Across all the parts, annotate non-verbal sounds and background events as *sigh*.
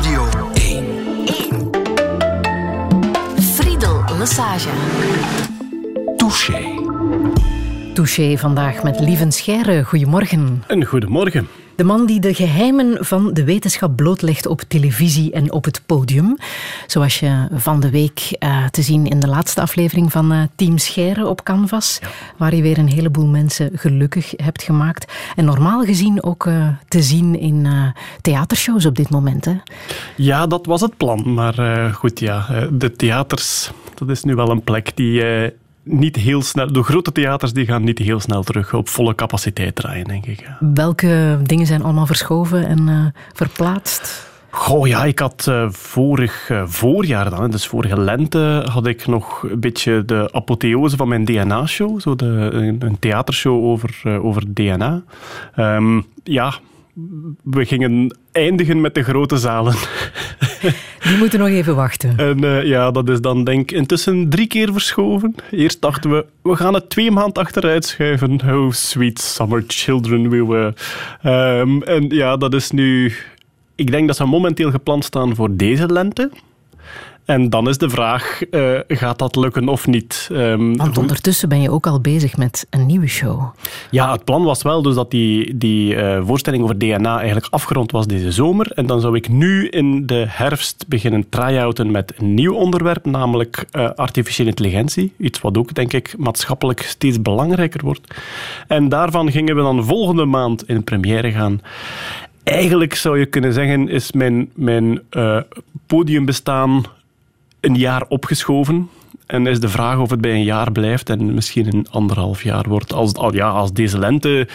Radio 1. Friedel Lassage. Touché. Touché vandaag met Lieven Scheire. Goedemorgen. Een goedemorgen. De man die de geheimen van de wetenschap blootlegt op televisie en op het podium. Zoals je van de week uh, te zien in de laatste aflevering van uh, Team Scheire op Canvas. Waar je weer een heleboel mensen gelukkig hebt gemaakt. En normaal gezien ook uh, te zien in theatershows op dit moment. Hè? Ja, dat was het plan. Maar goed, ja, de theaters, dat is nu wel een plek die niet heel snel. De grote theaters die gaan niet heel snel terug op volle capaciteit draaien, denk ik. Welke dingen zijn allemaal verschoven en uh, verplaatst? Goh, ja, ik had uh, vorig uh, voorjaar dan, dus vorige lente, had ik nog een beetje de apotheose van mijn DNA-show. Zo de, een, een, theatershow over, over DNA. Um, ja, we gingen eindigen met de grote zalen. Die moeten nog even wachten. *laughs* En uh, ja, dat is dan denk ik intussen drie keer verschoven. Eerst dachten we, we gaan het twee maanden achteruit schuiven. Oh, sweet summer children we were. Um, en ja, dat is nu... Ik denk dat ze momenteel gepland staan voor deze lente. En dan is de vraag, uh, gaat dat lukken of niet? Um, Want ondertussen ben je ook al bezig met een nieuwe show. Ja, het plan was wel dus dat die, die uh, voorstelling over DNA eigenlijk afgerond was deze zomer. En dan zou ik nu in de herfst beginnen try-outen met een nieuw onderwerp, namelijk uh, artificiële intelligentie. Iets wat ook, denk ik, maatschappelijk steeds belangrijker wordt. En daarvan gingen we dan volgende maand in première gaan. Eigenlijk zou je kunnen zeggen, is mijn, mijn podiumbestaan een jaar opgeschoven. En is de vraag of het bij een jaar blijft en misschien een anderhalf jaar wordt. Als, ja, als deze lente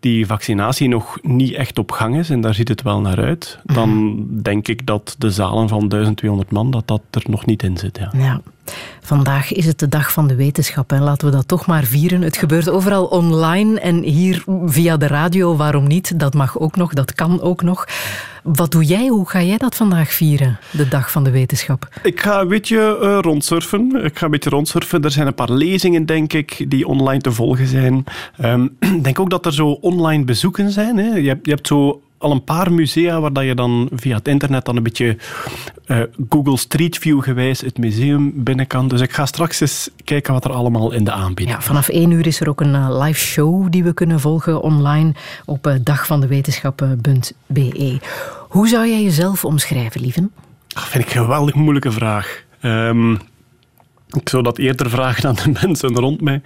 die vaccinatie nog niet echt op gang is, en daar ziet het wel naar uit, dan mhm. denk ik dat de zalen van 1200 man, dat dat er nog niet in zit. Ja. ja. Vandaag is het de dag van de wetenschap en laten we dat toch maar vieren. Het gebeurt overal online en hier via de radio, waarom niet? Dat mag ook nog, dat kan ook nog. Wat doe jij? Hoe ga jij dat vandaag vieren, de dag van de wetenschap? Ik ga een beetje uh, rondsurfen. Ik ga een beetje rondsurfen. Er zijn een paar lezingen, denk ik, die online te volgen zijn. Um, *clears throat* ik denk ook dat er zo online bezoeken zijn. Hè. Je, hebt, je hebt zo al een paar musea waar dat je dan via het internet dan een beetje uh, Google Street View gewijs het museum binnen kan. Dus ik ga straks eens kijken wat er allemaal in de aanbieding ja, Vanaf één uur is er ook een uh, live show die we kunnen volgen online op uh, dagvandewetenschappen.be. Hoe zou jij jezelf omschrijven, lieven? Dat vind ik een geweldig moeilijke vraag. Um, ik zou dat eerder vragen aan de *laughs* mensen rond mij.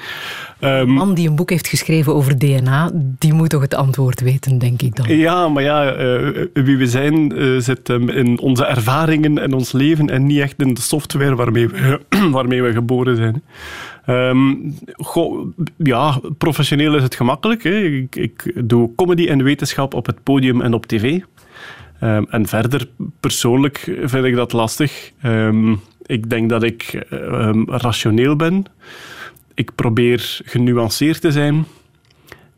Um, een man die een boek heeft geschreven over DNA, die moet toch het antwoord weten, denk ik dan. Ja, maar ja, uh, wie we zijn uh, zit um, in onze ervaringen en ons leven en niet echt in de software waarmee we, *clears throat* waarmee we geboren zijn. Um, goh, ja, professioneel is het gemakkelijk. Hè. Ik, ik, doe comedy en wetenschap op het podium en op tv. Um, en verder, persoonlijk vind ik dat lastig. Um, ik denk dat ik um, rationeel ben. Ik probeer genuanceerd te zijn.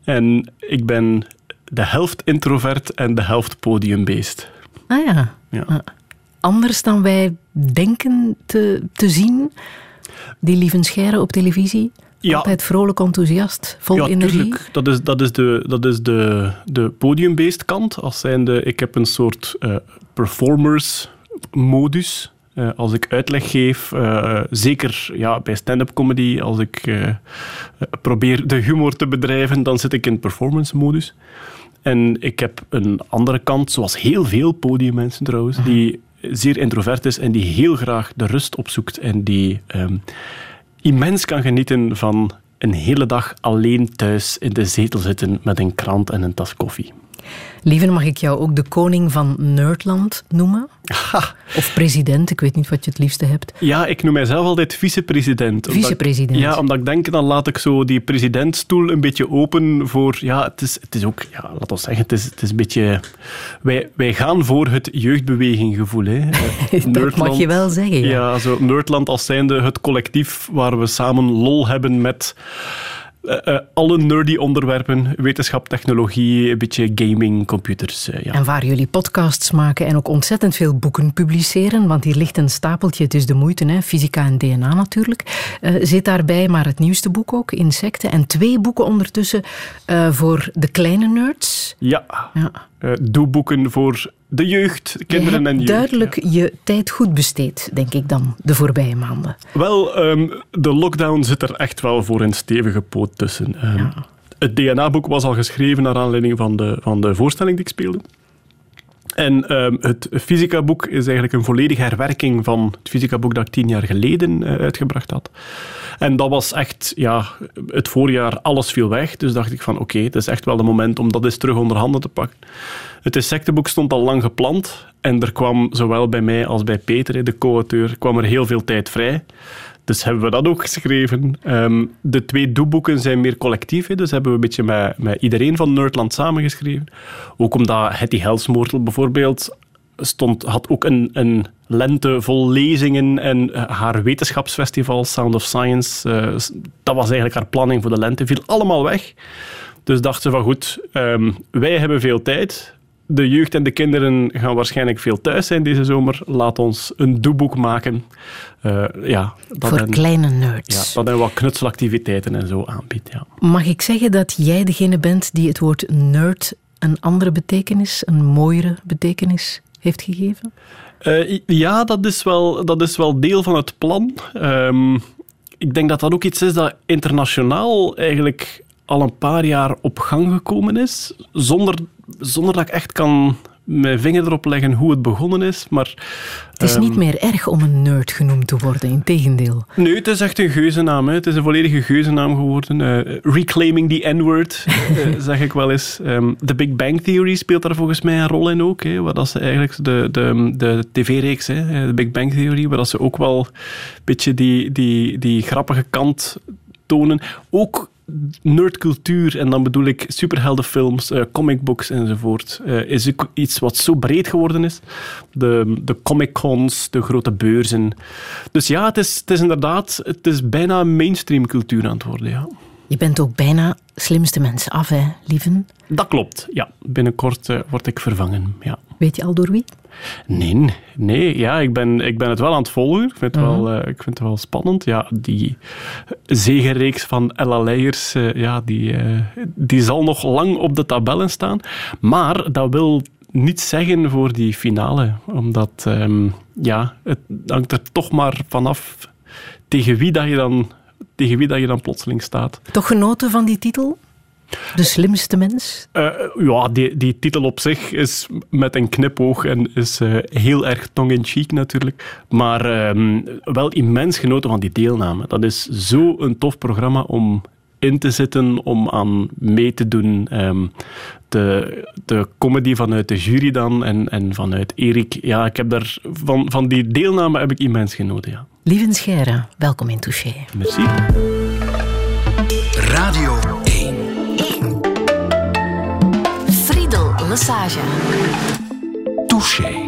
En ik ben de helft introvert en de helft podiumbeest. Ah ja. ja. Ah. Anders dan wij denken te, te zien, die lieve scheren op televisie? Ja. Altijd vrolijk enthousiast, vol ja, energie. Tuurlijk. Dat is, dat is, de, dat is de, de podiumbeest kant. Als zijnde, ik heb een soort uh, performers modus. Uh, als ik uitleg geef, uh, zeker ja, bij stand-up comedy, als ik probeer de humor te bedrijven, dan zit ik in performance modus. En ik heb een andere kant, zoals heel veel podiummensen trouwens, mhm. die zeer introvert is en die heel graag de rust opzoekt en die um, immens kan genieten van een hele dag alleen thuis in de zetel zitten met een krant en een tas koffie. Lieve, mag ik jou ook de koning van Nerdland noemen? Of president, ik weet niet wat je het liefste hebt. Ja, ik noem mijzelf altijd vicepresident. Vicepresident. Ja, omdat ik denk, dan laat ik zo die presidentstoel een beetje open voor... Ja, het is, het is ook... Ja, laat ons zeggen, het is, het is een beetje... Wij, wij gaan voor het jeugdbeweginggevoel. Hè. *laughs* dat mag je wel zeggen. Ja, ja zo Nerdland als zijnde het collectief waar we samen lol hebben met uh, alle nerdy onderwerpen, wetenschap, technologie, een beetje gaming, computers. Uh, ja. En waar jullie podcasts maken en ook ontzettend veel boeken publiceren, want hier ligt een stapeltje, het is de moeite, hè, fysica en DNA natuurlijk, zit daarbij, maar het nieuwste boek ook, Insecten, en twee boeken ondertussen voor de kleine nerds. Ja. ja. Uh, doeboeken voor de jeugd, kinderen je en jeugd. duidelijk je tijd goed besteed, denk ik dan, de voorbije maanden. Wel, um, de lockdown zit er echt wel voor een stevige poot tussen. Um, ja. Het DNA-boek was al geschreven naar aanleiding van de, van de voorstelling die ik speelde. En um, het fysica-boek is eigenlijk een volledige herwerking van het fysica-boek dat ik tien jaar geleden uh, uitgebracht had. En dat was echt, ja, het voorjaar, alles viel weg. Dus dacht ik van, oké, het is echt wel het moment om dat eens terug onder handen te pakken. Het insectenboek stond al lang gepland. En er kwam zowel bij mij als bij Peter, de co-auteur, kwam er heel veel tijd vrij. Dus hebben we dat ook geschreven. Um, de twee doeboeken zijn meer collectief, dus hebben we een beetje met, met iedereen van Nerdland samengeschreven. Ook omdat Hetty Helsmoortel bijvoorbeeld stond, had ook een, een lente vol lezingen en haar wetenschapsfestival Sound of Science, uh, dat was eigenlijk haar planning voor de lente, viel allemaal weg. Dus dachten ze van goed, um, wij hebben veel tijd, de jeugd en de kinderen gaan waarschijnlijk veel thuis zijn deze zomer. Laat ons een doeboek maken. Uh, ja, dat Voor kleine nerds. Ja, dat en wat knutselactiviteiten en zo aanbiedt. Ja. Mag ik zeggen dat jij degene bent die het woord nerd een andere betekenis, een mooiere betekenis heeft gegeven? Uh, ja, dat is, wel, dat is wel deel van het plan. Um, ik denk dat dat ook iets is dat internationaal eigenlijk al een paar jaar op gang gekomen is, zonder, zonder dat ik echt kan mijn vinger erop leggen hoe het begonnen is. Maar, het is niet ehm, meer erg om een nerd genoemd te worden, in tegendeel. Nee, het is echt een geuzennaam. Hè. Het is een volledige geuzennaam geworden. Uh, reclaiming the N-word, uh, *laughs* zeg ik wel eens. Um, The Big Bang Theory speelt daar volgens mij een rol in ook. Hè, waar dat ze eigenlijk de, de, de tv-reeks, de Big Bang Theory, waar dat ze ook wel een beetje die, die, die grappige kant tonen. Ook nerdcultuur, en dan bedoel ik superheldenfilms, uh, comicbooks enzovoort, uh, is ook iets wat zo breed geworden is. De, de comic-cons, de grote beurzen. Dus ja, het is, het is inderdaad, het is bijna mainstream cultuur aan het worden, ja. Je bent ook bijna slimste mensen af, hè, lieven? Dat klopt, ja. Binnenkort uh, word ik vervangen, ja. Weet je al door wie? Nee, nee ja, ik, ben, ik ben het wel aan het volgen. Ik vind het, wel, uh, ik vind het wel spannend. Ja, die zegenreeks van Ella Leijers, uh, ja, die, die zal nog lang op de tabellen staan. Maar dat wil niet zeggen voor die finale. Omdat, um, ja, het hangt er toch maar vanaf tegen wie dat je dan tegen wie dat je dan plotseling staat. Toch genoten van die titel? De slimste mens? Uh, ja, die, die titel op zich is met een knipoog en is uh, heel erg tong-in-cheek natuurlijk. Maar um, wel immens genoten van die deelname. Dat is zo een tof programma om in te zitten, om aan mee te doen. Um, de, de comedy vanuit de jury dan en, en vanuit Erik. Ja, ik heb daar van, van die deelname heb ik immens genoten, ja. Lieven Scheire, welkom in Touché. Merci. Radio 1. Friedel Lassage. Touché.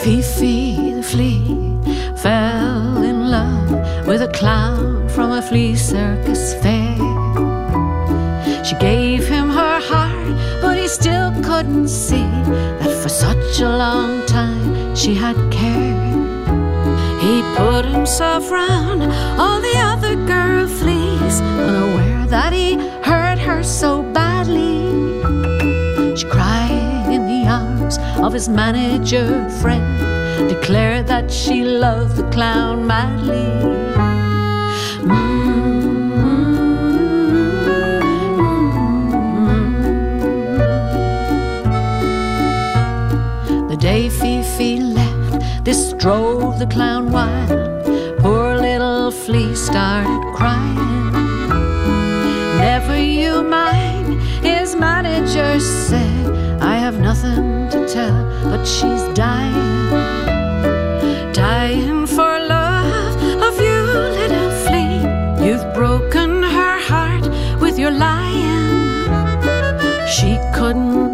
Fifi the flea fell in love with a clown from a flea circus fair. Still couldn't see that for such a long time she had cared. He put himself round all the other girl fleas, unaware that he hurt her so badly. She cried in the arms of his manager friend, declared that she loved the clown madly. Mm. Day Fifi left, this drove the clown wild. Poor little flea started crying. Never you mind, his manager said. I have nothing to tell, but she's dying. Dying for love of you, little flea. You've broken her heart with your lying. She couldn't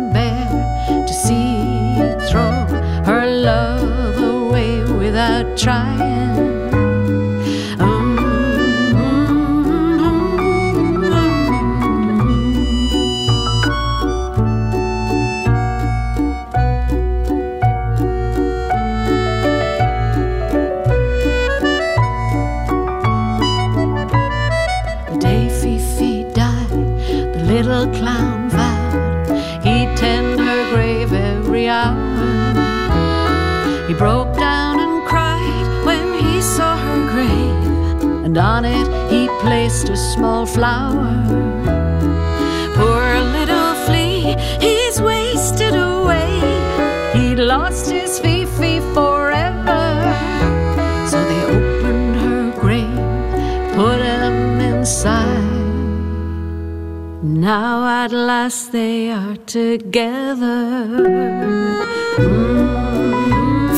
trying. The -hmm. Day Fifi died, the little clown. And on it he placed a small flower. Poor little flea, he's wasted away. He lost his Fifi forever. So they opened her grave, put him inside. Now at last they are together. Mm.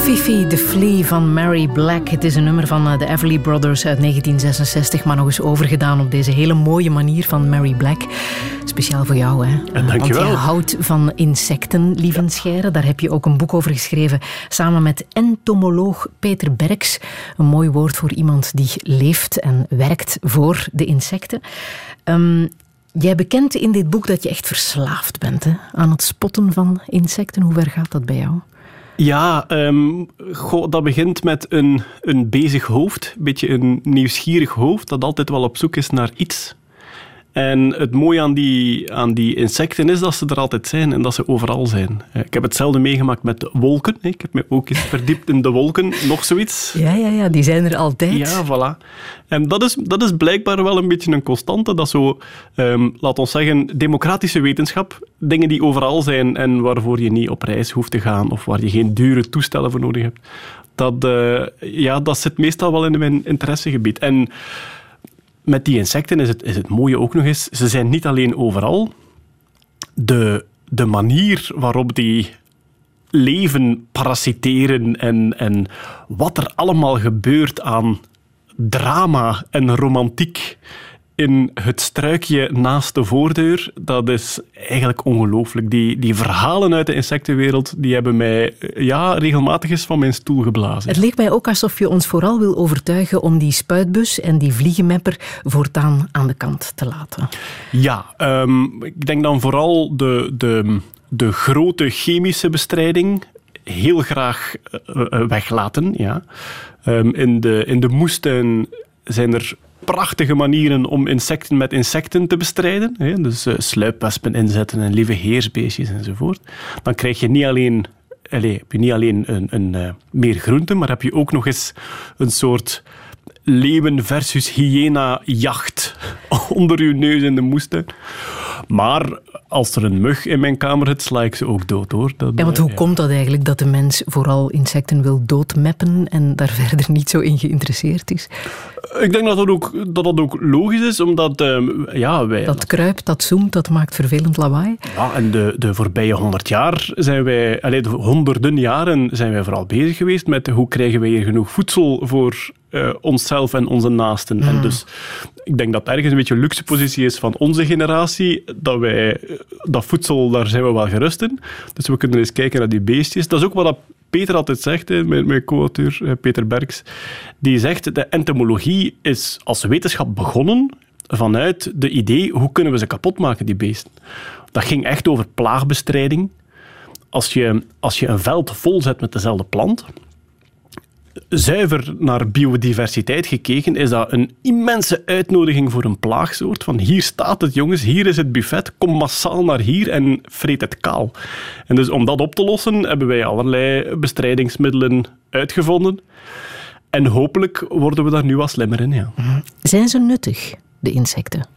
Fifi the Flea van Mary Black. Het is een nummer van eh, de Everly Brothers uit 1966, maar nog eens overgedaan op deze hele mooie manier van Mary Black. Speciaal voor jou, hè? En dankjewel. Want je houdt van insecten, Lievenscheire. Daar heb je ook een boek over geschreven, samen met entomoloog Peter Berks. Een mooi woord voor iemand die leeft en werkt voor de insecten. Ehm, jij bekent in dit boek dat je echt verslaafd bent hè? aan het spotten van insecten. Hoe ver gaat dat bij jou? Ja, goh, dat begint met een, een bezig hoofd, een beetje een nieuwsgierig hoofd, dat altijd wel op zoek is naar iets. En het mooie aan die, aan die insecten is dat ze er altijd zijn en dat ze overal zijn. Eh, Ik heb hetzelfde meegemaakt met wolken. Ik heb me ook eens verdiept in de wolken, nog zoiets. Ja, ja, ja, die zijn er altijd. Ja, voilà. En dat is, dat is blijkbaar wel een beetje een constante. Dat zo, ehm, laat ons zeggen, democratische wetenschap, dingen die overal zijn en waarvoor je niet op reis hoeft te gaan of waar je geen dure toestellen voor nodig hebt. Dat, eh, ja, dat zit meestal wel in mijn interessegebied. En met die insecten is het, is het mooie ook nog eens, ze zijn niet alleen overal. De, de manier waarop die leven, parasiteren en, en wat er allemaal gebeurt aan drama en romantiek in het struikje naast de voordeur, dat is eigenlijk ongelooflijk. Die, die verhalen uit de insectenwereld, die hebben mij ja, regelmatig eens van mijn stoel geblazen. Het leek mij ook alsof je ons vooral wil overtuigen om die spuitbus en die vliegenmepper voortaan aan de kant te laten. Ja, ehm, ik denk dan vooral de, de, de grote chemische bestrijding heel graag eh, eh, weglaten. Ja. Ehm, in, de, in de moestuin zijn er prachtige manieren om insecten met insecten te bestrijden. Hè? Dus eh, sluipwespen inzetten en lieve heersbeestjes enzovoort. Dan krijg je niet alleen, allez, heb je niet alleen een, een, eh, meer groente, maar heb je ook nog eens een soort leeuwen versus hyena jacht *laughs* onder uw neus in de moestuin. Maar als er een mug in mijn kamer zit, sla ik ze ook dood hoor. Dat, Ja, want eh, hoe komt dat eigenlijk dat de mens vooral insecten wil doodmeppen en daar *laughs* verder niet zo in geïnteresseerd is? Ik denk dat dat ook, dat dat ook logisch is, omdat ehm, ja, wij... Dat kruipt, dat zoemt, dat maakt vervelend lawaai. Ja, en de, de voorbije honderd jaar zijn wij, allee, de honderden jaren zijn wij vooral bezig geweest met hoe krijgen wij hier genoeg voedsel voor eh, onszelf en onze naasten. En dus ik denk dat ergens een beetje een luxe positie is van onze generatie, dat wij, eh, dat voedsel, daar zijn we wel gerust in. Dus we kunnen eens kijken naar die beestjes. Dat is ook wat dat Peter altijd zegt, mijn, mijn co-auteur eh, Peter Berks. Die zegt, de entomologie is als wetenschap begonnen vanuit de idee, hoe kunnen we ze kapot maken, die beesten. Dat ging echt over plaagbestrijding. Als je, als je een veld vol zet met dezelfde plant, zuiver naar biodiversiteit gekeken, is dat een immense uitnodiging voor een plaagsoort. Van hier staat het, jongens, hier is het buffet, kom massaal naar hier en vreet het kaal. En dus om dat op te lossen, hebben wij allerlei bestrijdingsmiddelen uitgevonden. En hopelijk worden we daar nu wat slimmer in, ja. Zijn ze nuttig, de insecten?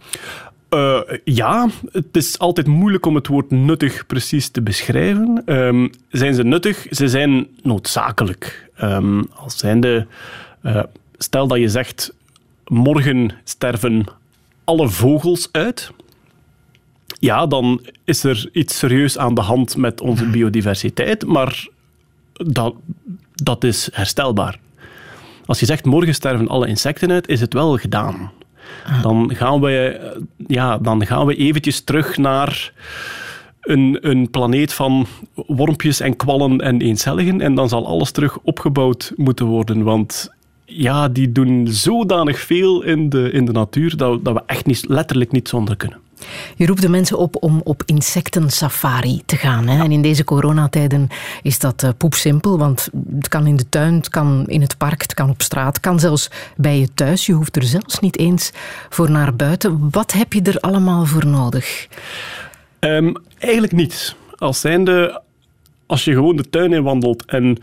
Eh, ja, het is altijd moeilijk om het woord nuttig precies te beschrijven. Ehm, zijn ze nuttig? Ze zijn noodzakelijk. Ehm, als zijnde, eh, stel dat je zegt, morgen sterven alle vogels uit. Ja, dan is er iets serieus aan de hand met onze biodiversiteit, maar dat, dat is herstelbaar. Als je zegt, morgen sterven alle insecten uit, is het wel gedaan. Dan gaan we, ja, dan gaan we eventjes terug naar een, een planeet van wormpjes en kwallen en eencelligen. En dan zal alles terug opgebouwd moeten worden. Want ja, die doen zodanig veel in de, in de natuur dat, dat we echt niet, letterlijk niet zonder kunnen. Je roept de mensen op om op insectensafari te gaan. Hè? En in deze coronatijden is dat uh, poepsimpel, want het kan in de tuin, het kan in het park, het kan op straat, het kan zelfs bij je thuis. Je hoeft er zelfs niet eens voor naar buiten. Wat heb je er allemaal voor nodig? Um, eigenlijk niets. Als als je gewoon de tuin in wandelt en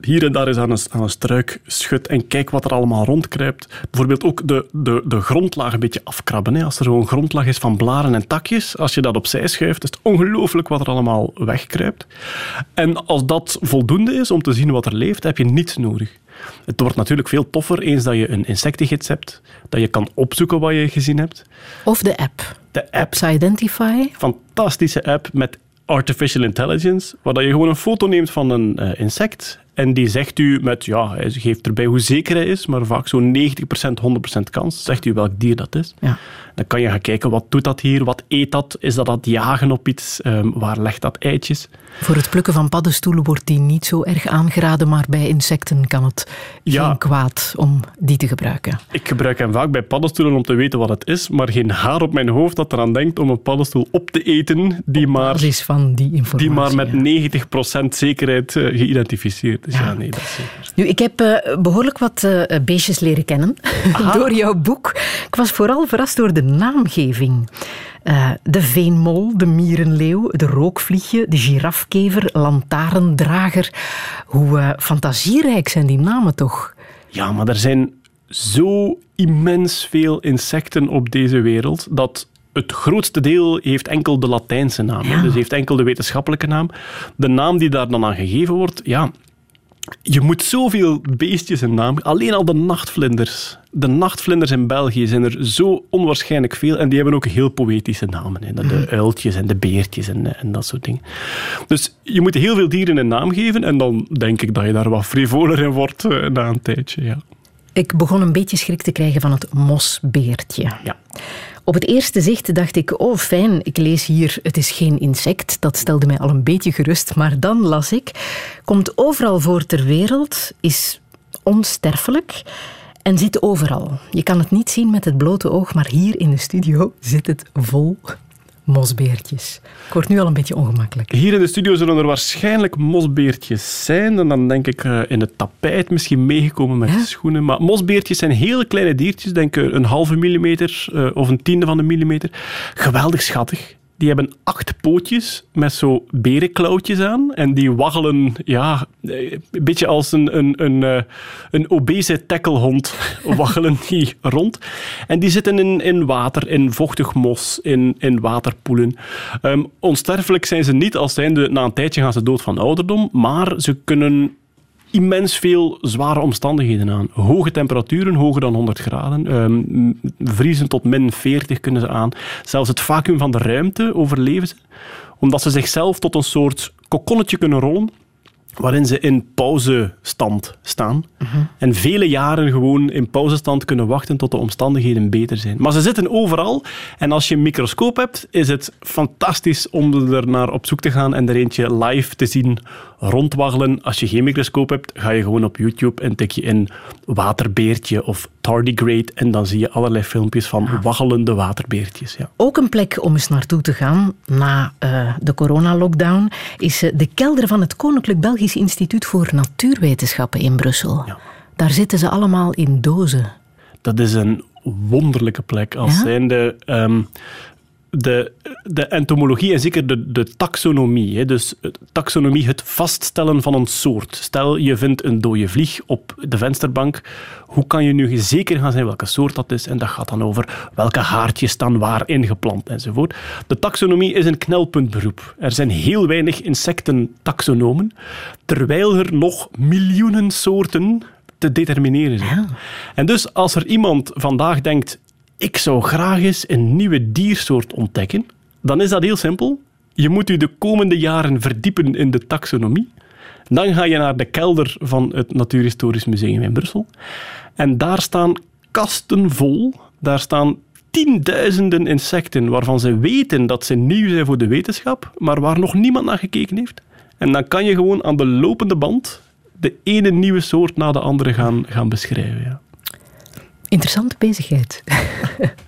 hier en daar eens aan een, struik schudt en kijk wat er allemaal rondkruipt. Bijvoorbeeld ook de, de, de grondlaag een beetje afkrabben. Hè. Als er zo'n grondlaag is van blaren en takjes, als je dat opzij schuift, is het ongelooflijk wat er allemaal wegkruipt. En als dat voldoende is om te zien wat er leeft, heb je niets nodig. Het wordt natuurlijk veel toffer eens dat je een insectengids hebt, dat je kan opzoeken wat je gezien hebt. Of de app. De app. Apps Identify. Fantastische app met artificial intelligence, waar je gewoon een foto neemt van een uh, insect en die zegt u met, ja, hij geeft erbij hoe zeker hij is, maar vaak zo'n 90%, 100% kans, zegt u welk dier dat is. Ja. Dan kan je gaan kijken, wat doet dat hier, wat eet dat, is dat dat jagen op iets, um, waar legt dat eitjes. Voor het plukken van paddenstoelen wordt die niet zo erg aangeraden, maar bij insecten kan het ja. geen kwaad om die te gebruiken. Ik gebruik hem vaak bij paddenstoelen om te weten wat het is, maar geen haar op mijn hoofd dat eraan denkt om een paddenstoel op te eten die, maar, van die, informatie, die maar met 90% zekerheid uh, geïdentificeerd is. Ja. ja. nee, dat zeker. Nu, ik heb uh, behoorlijk wat uh, beestjes leren kennen *laughs* door jouw boek. Ik was vooral verrast door de naamgeving. Uh, de veenmol, de mierenleeuw, de rookvliegje, de girafkever, lantarendrager. Hoe fantasierijk zijn die namen toch? Ja, maar er zijn zo immens veel insecten op deze wereld dat het grootste deel heeft enkel de Latijnse naam. Ja. Dus heeft enkel de wetenschappelijke naam. De naam die daar dan aan gegeven wordt, ja, je moet zoveel beestjes een naam... Alleen al de nachtvlinders. De nachtvlinders in België zijn er zo onwaarschijnlijk veel. En die hebben ook heel poëtische namen. Hè. De mhm. uiltjes en de beertjes en, en, dat soort dingen. Dus je moet heel veel dieren een naam geven. En dan denk ik dat je daar wat frivoler in wordt uh, na een tijdje. Ja. Ik begon een beetje schrik te krijgen van het mosbeertje. Ja. Op het eerste zicht dacht ik, oh fijn, ik lees hier, het is geen insect. Dat stelde mij al een beetje gerust. Maar dan las ik, komt overal voor ter wereld, is onsterfelijk en zit overal. Je kan het niet zien met het blote oog, maar hier in de studio zit het vol mosbeertjes. Ik word nu al een beetje ongemakkelijk. Hier in de studio zullen er waarschijnlijk mosbeertjes zijn. En dan denk ik uh, in het tapijt misschien meegekomen met ja? schoenen. Maar mosbeertjes zijn hele kleine diertjes. Denk een halve millimeter uh, of een tiende van een millimeter. Geweldig schattig. Die hebben acht pootjes met zo berenklauwtjes aan. En die waggelen, ja, een beetje als een, een, een, eh, een obese tacklehond *laughs* waggelen die rond. En die zitten in, in water, in vochtig mos, in, in waterpoelen. Um, onsterfelijk zijn ze niet, als zijnde na een tijdje gaan ze dood van ouderdom. Maar ze kunnen immens veel zware omstandigheden aan. Hoge temperaturen, hoger dan 100 graden. Um, vriezen tot min 40 kunnen ze aan. Zelfs het vacuüm van de ruimte overleven ze. Omdat ze zichzelf tot een soort kokonnetje kunnen rollen waarin ze in pauzestand staan. Mhm. En vele jaren gewoon in pauzestand kunnen wachten tot de omstandigheden beter zijn. Maar ze zitten overal. En als je een microscoop hebt, is het fantastisch om er naar op zoek te gaan en er eentje live te zien rondwaggelen. Als je geen microscoop hebt, ga je gewoon op YouTube en tik je in waterbeertje of tardigrade en dan zie je allerlei filmpjes van waggelende waterbeertjes. Ja. Ook een plek om eens naartoe te gaan na uh, de coronalockdown is uh, de kelder van het Koninklijk Belgisch Instituut voor Natuurwetenschappen in Brussel. Ja. Daar zitten ze allemaal in dozen. Dat is een wonderlijke plek. Als Ja? zijnde um, de, de entomologie en zeker de, de taxonomie. Hè, dus het- taxonomie, het vaststellen van een soort. Stel, je vindt een dode vlieg op de vensterbank. Hoe kan je nu zeker gaan zijn welke soort dat is? En dat gaat dan over welke haartjes staan waar ingeplant enzovoort. De taxonomie is een knelpuntberoep. Er zijn heel weinig insectentaxonomen, terwijl er nog miljoenen soorten te determineren zijn. En dus als er iemand vandaag denkt, ik zou graag eens een nieuwe diersoort ontdekken, dan is dat heel simpel. Je moet u de komende jaren verdiepen in de taxonomie. Dan ga je naar de kelder van het Natuurhistorisch Museum in Brussel. En daar staan kasten vol. Daar staan tienduizenden insecten waarvan ze weten dat ze nieuw zijn voor de wetenschap, maar waar nog niemand naar gekeken heeft. En dan kan je gewoon aan de lopende band de ene nieuwe soort na de andere gaan, gaan beschrijven. Interessante bezigheid. *laughs*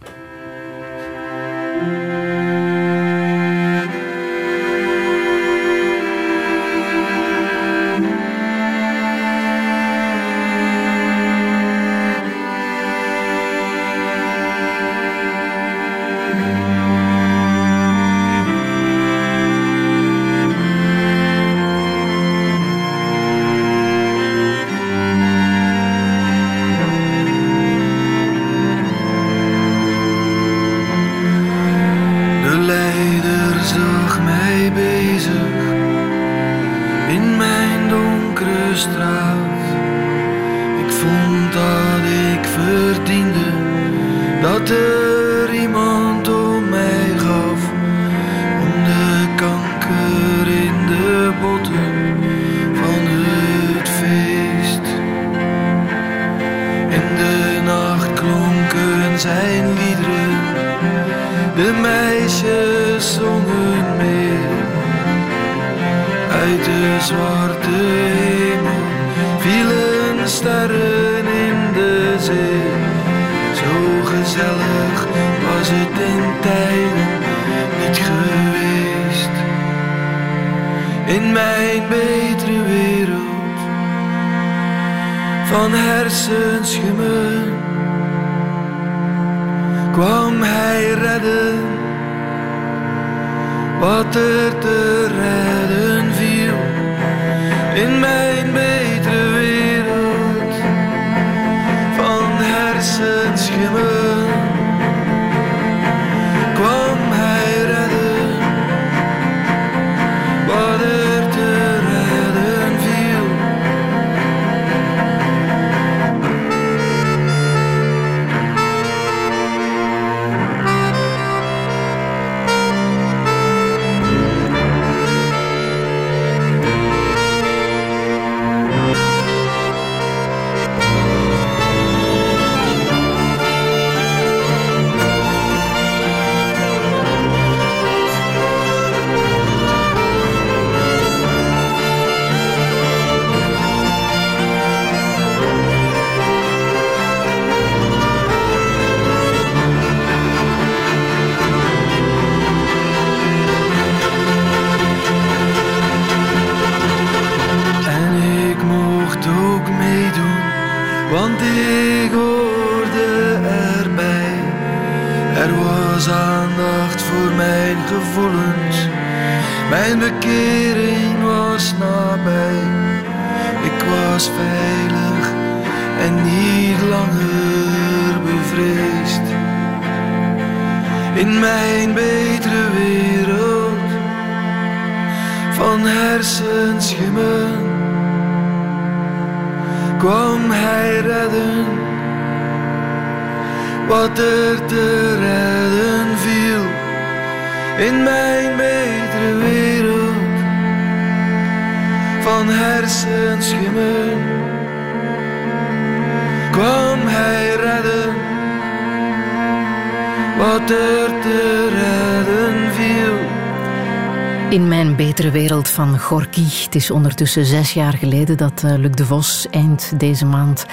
Betere wereld van Gorky. Het is ondertussen zes jaar geleden dat eh, Luc de Vos eind deze maand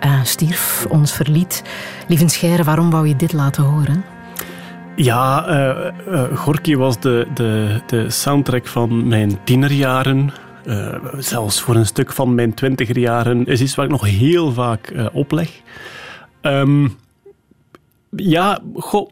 eh, stierf, ons verliet. Lieve Scheire, waarom wou je dit laten horen? Ja, eh Gorky was de, de, de soundtrack van mijn tienerjaren. Zelfs voor een stuk van mijn twintigerjaren. Is iets waar ik nog heel vaak opleg. Ehm, ja, goh.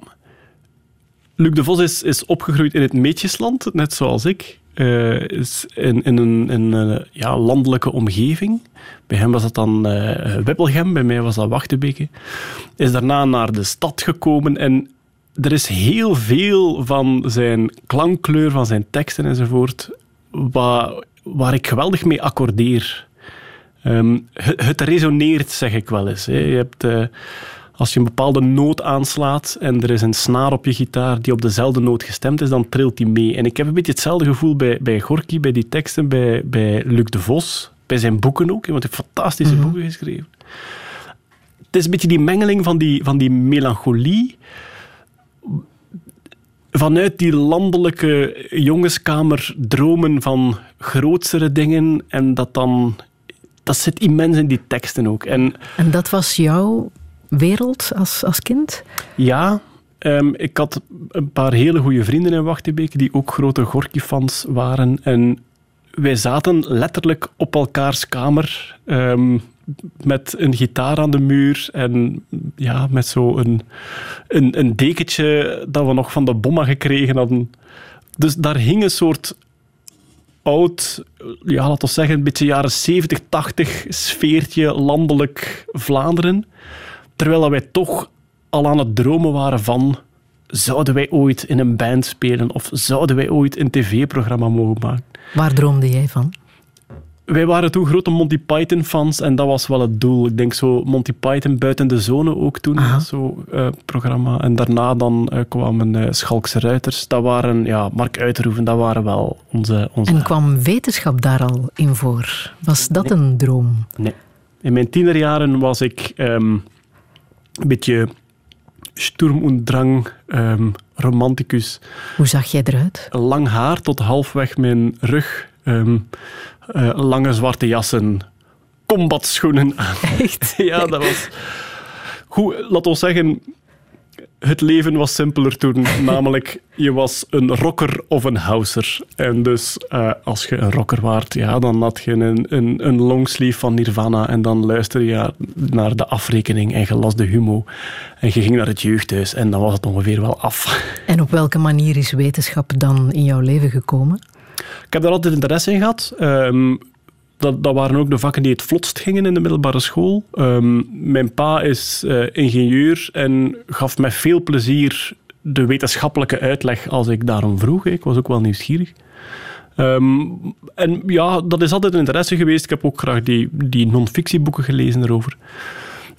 Luc de Vos is, is opgegroeid in het Meetjesland, net zoals ik. Eh, is in, in een, in een ja, landelijke omgeving. Bij hem was dat dan eh Wippelgem, bij mij was dat Wachtebeke. Is daarna naar de stad gekomen en er is heel veel van zijn klankkleur, van zijn teksten enzovoort, waar, waar ik geweldig mee accordeer. Ehm, het, resoneert, zeg ik wel eens. Hè. Je hebt, eh, als je een bepaalde noot aanslaat en er is een snaar op je gitaar die op dezelfde noot gestemd is, dan trilt die mee. En ik heb een beetje hetzelfde gevoel bij, bij Gorky, bij die teksten, bij, bij Luc de Vos, bij zijn boeken ook, want hij heeft fantastische boeken geschreven. Het is een beetje die mengeling van die, van die melancholie vanuit die landelijke jongenskamer dromen van grootsere dingen en dat dan... Dat zit immens in die teksten ook. En En dat was jouw wereld als, als kind? ja, ehm, ik had een paar hele goede vrienden in Wachtebeke die ook grote Gorky-fans waren. En wij zaten letterlijk op elkaars kamer ehm, met een gitaar aan de muur en ja, met zo'n een, een, een dekentje dat we nog van de bomma gekregen hadden. Dus daar hing een soort oud, ja, laten we zeggen, een beetje jaren 70, 80 sfeertje landelijk Vlaanderen. Terwijl wij toch al aan het dromen waren van zouden wij ooit in een band spelen of zouden wij ooit een tv-programma mogen maken. Waar droomde jij van? wij waren toen grote Monty Python fans en dat was wel het doel. Ik denk zo Monty Python buiten de zone ook toen, Aha. zo eh, programma. En daarna dan eh, kwamen eh, Schalkse Ruiters. Dat waren, ja, Mark Uiterhoeven, dat waren wel onze... onze En kwam wetenschap daar al in voor? Was dat een droom? Nee. In mijn tienerjaren was ik ehm, een beetje sturm und drang, ehm, romanticus. Hoe zag jij eruit? Lang haar tot halfweg mijn rug. ehm, eh, lange zwarte jassen. Combatschoenen aan. Echt? *laughs* ja, dat was... Goed, laat ons zeggen... Het leven was simpeler toen. *laughs* namelijk, je was een rocker of een houser. En dus eh, als je een rocker waart, ja, dan had je een, een, een longsleeve van Nirvana en dan luisterde je naar de afrekening en je las de humo. En je ging naar het jeugdhuis en dan was het ongeveer wel af. En op welke manier is wetenschap dan in jouw leven gekomen? Ik heb daar altijd interesse in gehad. Ehm, dat, dat waren ook de vakken die het vlotst gingen in de middelbare school. Ehm, mijn pa is eh, ingenieur en gaf met veel plezier de wetenschappelijke uitleg als ik daarom vroeg. Ik was ook wel nieuwsgierig. Ehm, en ja, dat is altijd een interesse geweest. Ik heb ook graag die, die non-fictieboeken gelezen erover.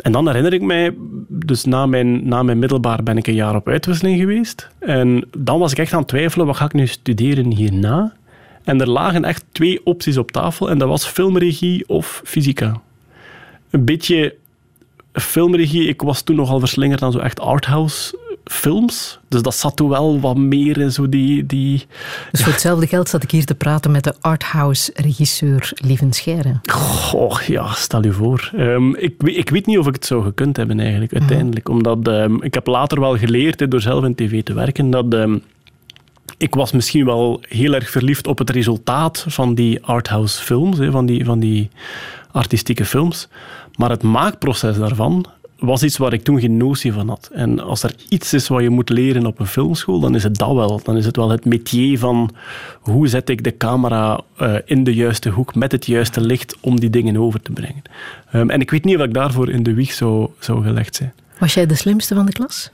En dan herinner ik mij, dus na mijn, na mijn middelbaar ben ik een jaar op uitwisseling geweest. En dan was ik echt aan het twijfelen, wat ga ik nu studeren hierna? En er lagen echt twee opties op tafel en dat was filmregie of fysica. Een beetje filmregie, ik was toen nogal verslingerd aan zo echt arthouse films. Dus dat zat toen wel wat meer in zo die... die Dus voor hetzelfde geld zat ik hier te praten met de arthouse-regisseur Lieven Scheire. Goh, ja, stel je voor. Ehm, ik, ik weet niet of ik het zou gekund hebben eigenlijk, uiteindelijk. Omdat ehm, ik heb later wel geleerd, hè, door zelf in tv te werken, dat ehm, ik was misschien wel heel erg verliefd op het resultaat van die arthouse films, van, die, van die artistieke films. Maar het maakproces daarvan was iets waar ik toen geen notie van had. En als er iets is wat je moet leren op een filmschool, dan is het dat wel. Dan is het wel het métier van hoe zet ik de camera eh, in de juiste hoek met het juiste licht om die dingen over te brengen. Ehm, en ik weet niet of ik daarvoor in de wieg zou, zou gelegd zijn. Was jij de slimste van de klas?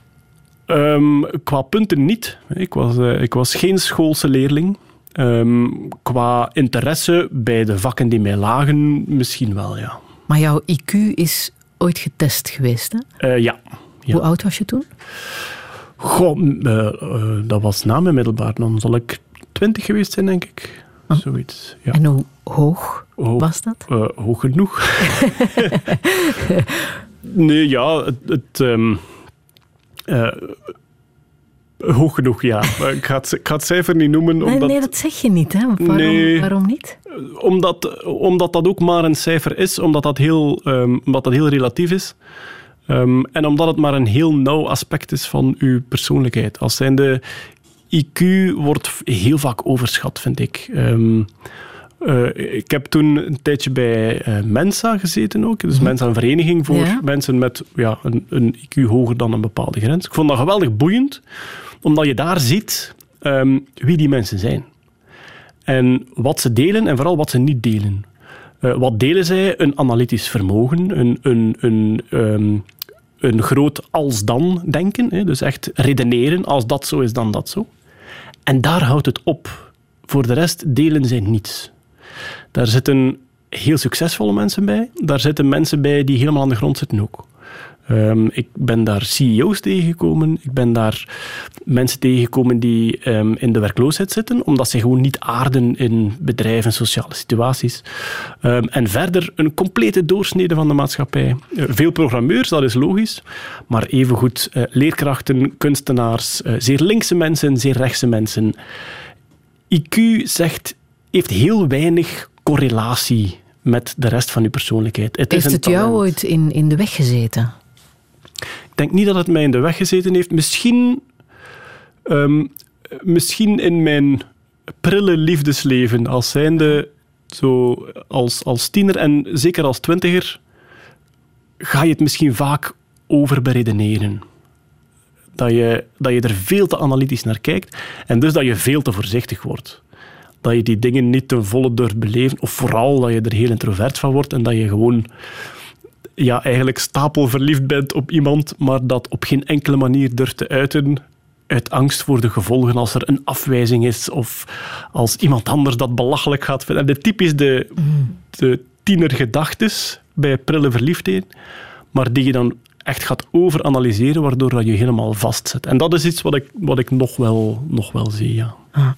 Ehm, qua punten niet. Ik was, eh, ik was geen schoolse leerling. Ehm, qua interesse bij de vakken die mij lagen, misschien wel, ja. Maar jouw IQ is ooit getest geweest, hè? Eh, ja. Ja. Hoe oud was je toen? Goh, eh, dat was na mijn middelbaar. Dan zal ik twintig geweest zijn, denk ik. Zoiets, ja. En hoe hoog Hoog. was dat? Hoog genoeg. *laughs* nee, ja, het... het ehm, eh, hoog genoeg, ja. *laughs* Maar ik, ga het, ik ga het cijfer niet noemen, Nee, omdat... nee, dat zeg je niet, hè? Waarom, Nee. waarom niet? omdat, omdat dat ook maar een cijfer is, omdat dat heel, ehm, omdat dat heel relatief is. Ehm, en omdat het maar een heel nauw aspect is van uw persoonlijkheid. Als zijnde IQ wordt heel vaak overschat, vind ik. Ehm, eh, ik heb toen een tijdje bij eh, Mensa gezeten ook. Dus Mensa een vereniging voor Ja. mensen met ja, een, een IQ hoger dan een bepaalde grens. Ik vond dat geweldig boeiend, omdat je daar ziet ehm, wie die mensen zijn. En wat ze delen en vooral wat ze niet delen. Eh, wat delen zij? Een analytisch vermogen, een, een, een, ehm, een groot als-dan denken. Hè? Dus echt redeneren, als dat zo is, dan dat zo. En daar houdt het op. Voor de rest delen zij niets. Daar zitten heel succesvolle mensen bij. Daar zitten mensen bij die helemaal aan de grond zitten ook. Ehm, ik ben daar CEO's tegengekomen. Ik ben daar mensen tegengekomen die ehm, in de werkloosheid zitten, omdat ze gewoon niet aarden in bedrijven, sociale situaties. Ehm, en verder een complete doorsnede van de maatschappij. Eh, veel programmeurs, dat is logisch. Maar evengoed eh, leerkrachten, kunstenaars, eh, zeer linkse mensen, zeer rechtse mensen. IQ zegt, heeft heel weinig correlatie met de rest van uw persoonlijkheid. Het is Heeft het jou ooit in, in de weg gezeten? Ik denk niet dat het mij in de weg gezeten heeft. Misschien, ehm, misschien in mijn prille liefdesleven als zijnde, zo als, als tiener en zeker als twintiger, ga je het misschien vaak overberedeneren. Dat je, dat je er veel te analytisch naar kijkt en dus dat je veel te voorzichtig wordt. Dat je die dingen niet ten volle durft beleven, of vooral dat je er heel introvert van wordt en dat je gewoon ja, eigenlijk stapelverliefd bent op iemand, maar dat op geen enkele manier durft te uiten, uit angst voor de gevolgen als er een afwijzing is of als iemand anders dat belachelijk gaat vinden. En de typisch de, de tienergedachtes bij prille verliefdheden, maar die je dan echt gaat overanalyseren, waardoor dat je helemaal vastzet. En dat is iets wat ik, wat ik nog, wel, nog wel zie, ja. Blá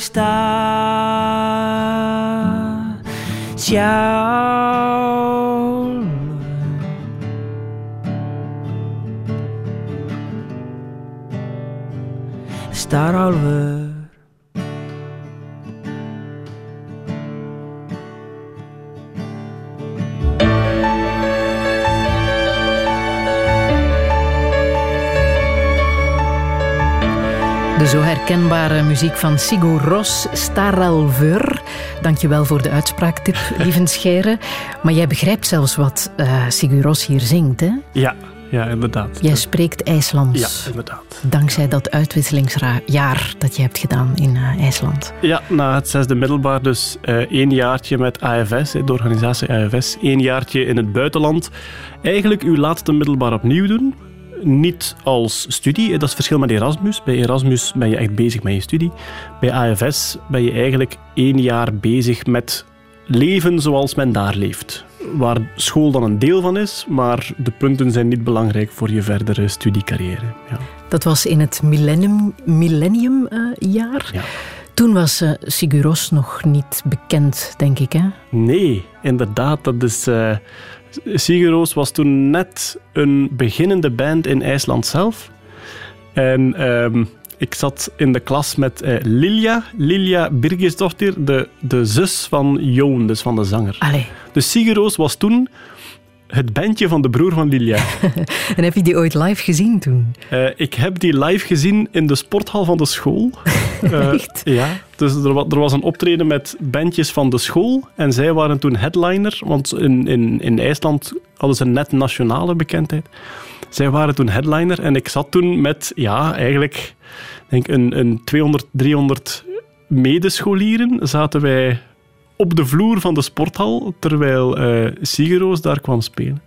úr stað sjálfur starálfur De zo herkenbare muziek van Sigur Ros, Staralveur. Dankjewel voor de uitspraaktip, *laughs* lieve Scheire. Maar jij begrijpt zelfs wat eh Sigur Ros hier zingt, hè? Ja, ja inderdaad. Jij spreekt IJslands. Ja, inderdaad. Dankzij dat uitwisselingsjaar dat je hebt gedaan in eh, IJsland. Ja, na het zesde middelbaar dus eh, één jaartje met AFS, de organisatie AFS. één jaartje in het buitenland. Eigenlijk uw laatste middelbaar opnieuw doen. Niet als studie, hè, dat is het verschil met Erasmus. Bij Erasmus ben je echt bezig met je studie. Bij AFS ben je eigenlijk één jaar bezig met leven zoals men daar leeft. Waar school dan een deel van is, maar de punten zijn niet belangrijk voor je verdere studiecarrière. Ja. Dat was in het millennium, millenniumjaar. Ja. Toen was eh Sigur Ros nog niet bekend, denk ik, hè? Nee, inderdaad. Dat is, eh Sigur Rós was toen net een beginnende band in IJsland zelf. En ehm, ik zat in de klas met eh, Lilja, Lilja Birgisdochter, de, de zus van Joon, dus van de zanger. Allee, Dus Sigur Rós was toen het bandje van de broer van Lilia. *laughs* En heb je die ooit live gezien toen? Eh, ik heb die live gezien in de sporthal van de school. *laughs* Echt? Ja, dus er, er was een optreden met bandjes van de school. En zij waren toen headliner, want in, in, in IJsland hadden ze net nationale bekendheid. Zij waren toen headliner en ik zat toen met, ja, eigenlijk denk een, een 200, 300 medescholieren. Zaten wij op de vloer van de sporthal, terwijl eh Sigeroos daar kwam spelen.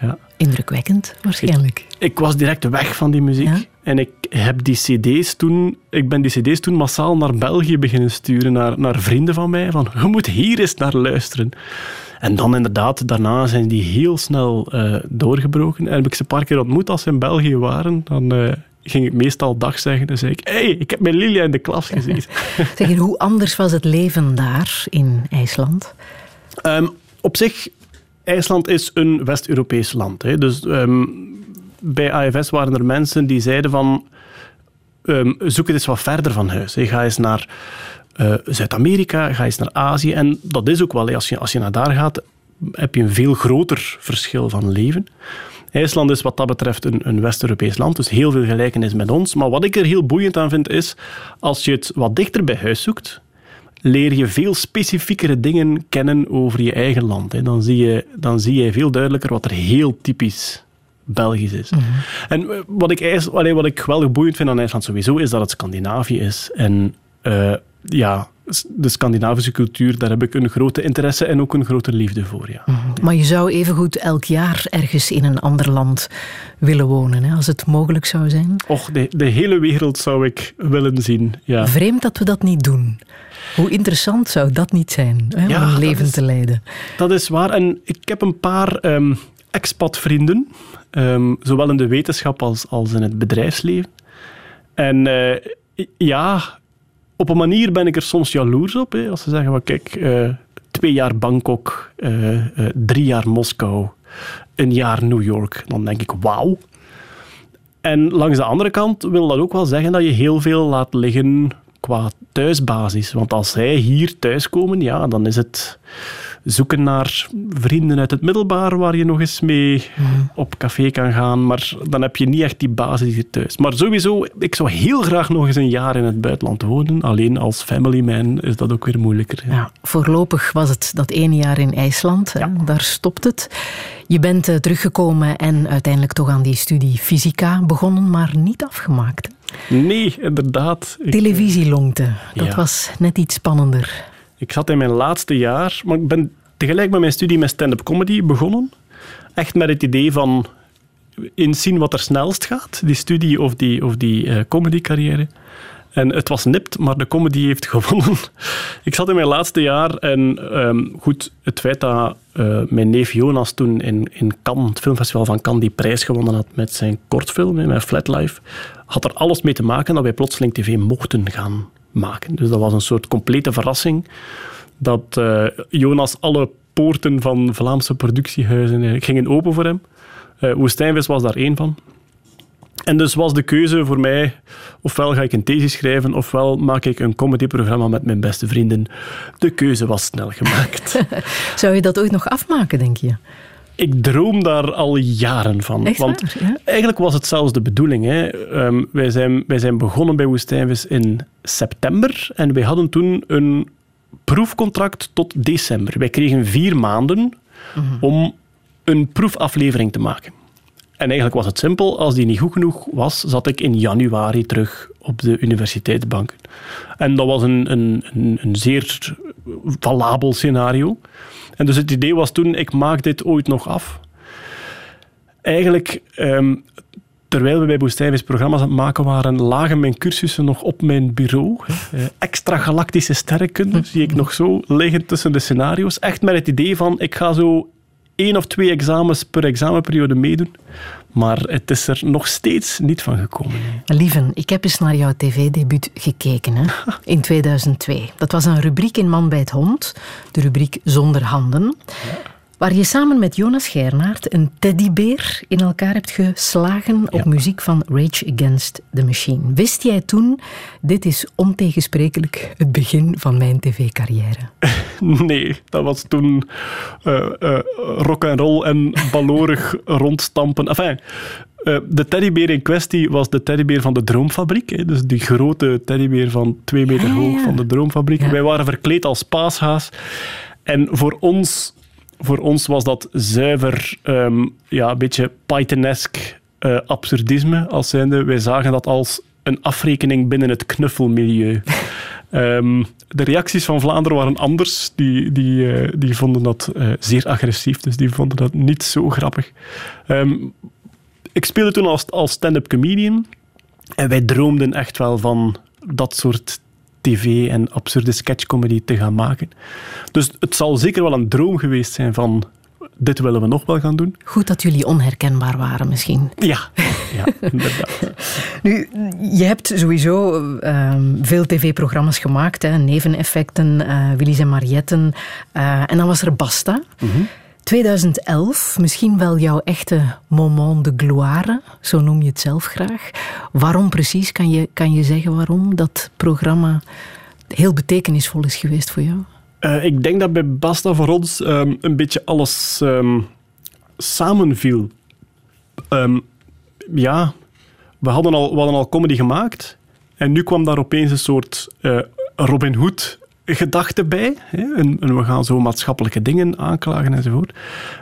Ja. Indrukwekkend, waarschijnlijk. Ik was direct weg van die muziek. Ja? En ik heb die cd's toen... Ik ben die cd's toen massaal naar België beginnen sturen, naar, naar vrienden van mij. Van, je moet hier eens naar luisteren. En dan inderdaad, daarna zijn die heel snel eh, doorgebroken. En heb ik ze een paar keer ontmoet als ze in België waren. Dan eh, ging ik meestal dag zeggen. Dan zei ik, hey, ik heb met Lilia in de klas gezeten. *laughs* Zeg, hoe anders was het leven daar in IJsland? Ehm, op zich, IJsland is een West-Europees land. Hè. Dus ehm, bij AFS waren er mensen die zeiden van... ehm, zoek het eens wat verder van huis. Hè. Ga eens naar eh, Zuid-Amerika, ga eens naar Azië. En dat is ook wel, hè. als je, als je naar daar gaat, heb je een veel groter verschil van leven. IJsland is wat dat betreft een, een West-Europees land, dus heel veel gelijkenis met ons. Maar wat ik er heel boeiend aan vind, is als je het wat dichter bij huis zoekt, leer je veel specifiekere dingen kennen over je eigen land. Hè. Dan, zie je, dan zie je veel duidelijker wat er heel typisch Belgisch is. En eh, wat ik, ijs- allee, wat ik geweldig boeiend vind aan IJsland sowieso, is dat het Scandinavië is. En eh, ja, de Scandinavische cultuur, daar heb ik een grote interesse en ook een grote liefde voor. Ja. Maar je zou evengoed elk jaar ergens in een ander land willen wonen, hè, als het mogelijk zou zijn. Och, de, de hele wereld zou ik willen zien. Ja. Vreemd dat we dat niet doen. Hoe interessant zou dat niet zijn, hè, Ja, om een dat leven is- te leiden? Dat is waar. En ik heb een paar ehm expat-vrienden, ehm, zowel in de wetenschap als, als in het bedrijfsleven. En eh, ja, op een manier ben ik er soms jaloers op. Hè, als ze zeggen, van, kijk, eh, twee jaar Bangkok, eh, eh, drie jaar Moskou, een jaar New York. Dan denk ik, wauw. En langs de andere kant wil dat ook wel zeggen dat je heel veel laat liggen qua thuisbasis. Want als zij hier thuiskomen, ja, dan is het zoeken naar vrienden uit het middelbaar waar je nog eens mee op café kan gaan. Maar dan heb je niet echt die basis hier thuis. Maar sowieso, ik zou heel graag nog eens een jaar in het buitenland wonen. Alleen als family man is dat ook weer moeilijker. Ja, voorlopig was het dat ene jaar in IJsland. Daar stopt het. Je bent eh, teruggekomen en uiteindelijk toch aan die studie fysica begonnen, maar niet afgemaakt. Nee, inderdaad. Televisielongte, dat Ja. was net iets spannender. Ik zat in mijn laatste jaar, maar ik ben tegelijk met mijn studie met stand-up comedy begonnen. Echt met het idee van inzien wat er snelst gaat, die studie of die, of die eh, comedy-carrière. En het was nipt, maar de comedy heeft *laughs* gewonnen. Ik zat in mijn laatste jaar en ehm, goed, het feit dat eh, mijn neef Jonas toen in, in Cannes, het filmfestival van Cannes, die prijs gewonnen had met zijn kortfilm, met Flat Life, had er alles mee te maken dat wij plotseling tv mochten gaan Dus dat was een soort complete verrassing dat eh, Jonas alle poorten van Vlaamse productiehuizen eigenlijk gingen open voor hem. Eh Woestijnvis was daar één van. En dus was de keuze voor mij, ofwel ga ik een thesis schrijven, ofwel maak ik een comedyprogramma met mijn beste vrienden. De keuze was snel gemaakt. *laughs* Zou je dat ooit nog afmaken, denk je? Ik droom daar al jaren van. Echt want waar, ja? eigenlijk was het zelfs de bedoeling. Hè. Ehm, wij, zijn, wij zijn begonnen bij Woestijnvis in september en wij hadden toen een proefcontract tot december. Wij kregen vier maanden om een proefaflevering te maken. En eigenlijk was het simpel. Als die niet goed genoeg was, zat ik in januari terug op de universiteitsbanken. En dat was een, een, een, een zeer valabel scenario. En dus het idee was toen, ik maak dit ooit nog af. Eigenlijk, ehm, terwijl we bij Woestijnvis programma's aan het maken waren, lagen mijn cursussen nog op mijn bureau. Eh, extra galactische sterrenkunde zie ik nog zo liggen tussen de scenario's. Echt met het idee van, ik ga zo één of twee examens per examenperiode meedoen. Maar het is er nog steeds niet van gekomen. Lieven, ik heb eens naar jouw tv-debuut gekeken hè? *laughs* in 2002. Dat was een rubriek in Man bij het Hond, de rubriek Zonder Handen. Waar je samen met Jonas Gernaert een teddybeer in elkaar hebt geslagen op muziek van Rage Against the Machine. Wist jij toen, dit is ontegensprekelijk het begin van mijn tv-carrière? *laughs* Nee, dat was toen eh eh, rock en roll en balorig *laughs* rondstampen. Enfin, eh, de teddybeer in kwestie was de teddybeer van de Droomfabriek. Hè, dus die grote teddybeer van twee meter Ah, ja, hoog ja. van de Droomfabriek. Wij waren verkleed als paashaas. En voor ons, voor ons was dat zuiver ehm, ja, een beetje Pythonesk eh, absurdisme. Als zijnde, wij zagen dat als een afrekening binnen het knuffelmilieu. *laughs* Ehm, de reacties van Vlaanderen waren anders. Die, die, eh, die vonden dat eh, zeer agressief, dus die vonden dat niet zo grappig. Ehm, ik speelde toen als, als stand-up comedian en wij droomden echt wel van dat soort tv en absurde sketchcomedy te gaan maken. Dus het zal zeker wel een droom geweest zijn van dit willen we nog wel gaan doen. Goed dat jullie onherkenbaar waren misschien. Ja, ja inderdaad. *laughs* Nu, je hebt sowieso ehm, veel tv-programma's gemaakt, hè, Neveneffecten, eh Willys en Marietten. eh, en dan was er Basta. 2011, misschien wel jouw echte moment de gloire, zo noem je het zelf graag. Waarom precies? Kan je, kan je zeggen waarom dat programma heel betekenisvol is geweest voor jou? Eh, ik denk dat bij Basta voor ons ehm, een beetje alles ehm, samenviel. Ehm, ja, we hadden, al, we hadden al comedy gemaakt en nu kwam daar opeens een soort eh, Robin Hood gedachte bij. Hè? En, we gaan zo maatschappelijke dingen aanklagen enzovoort.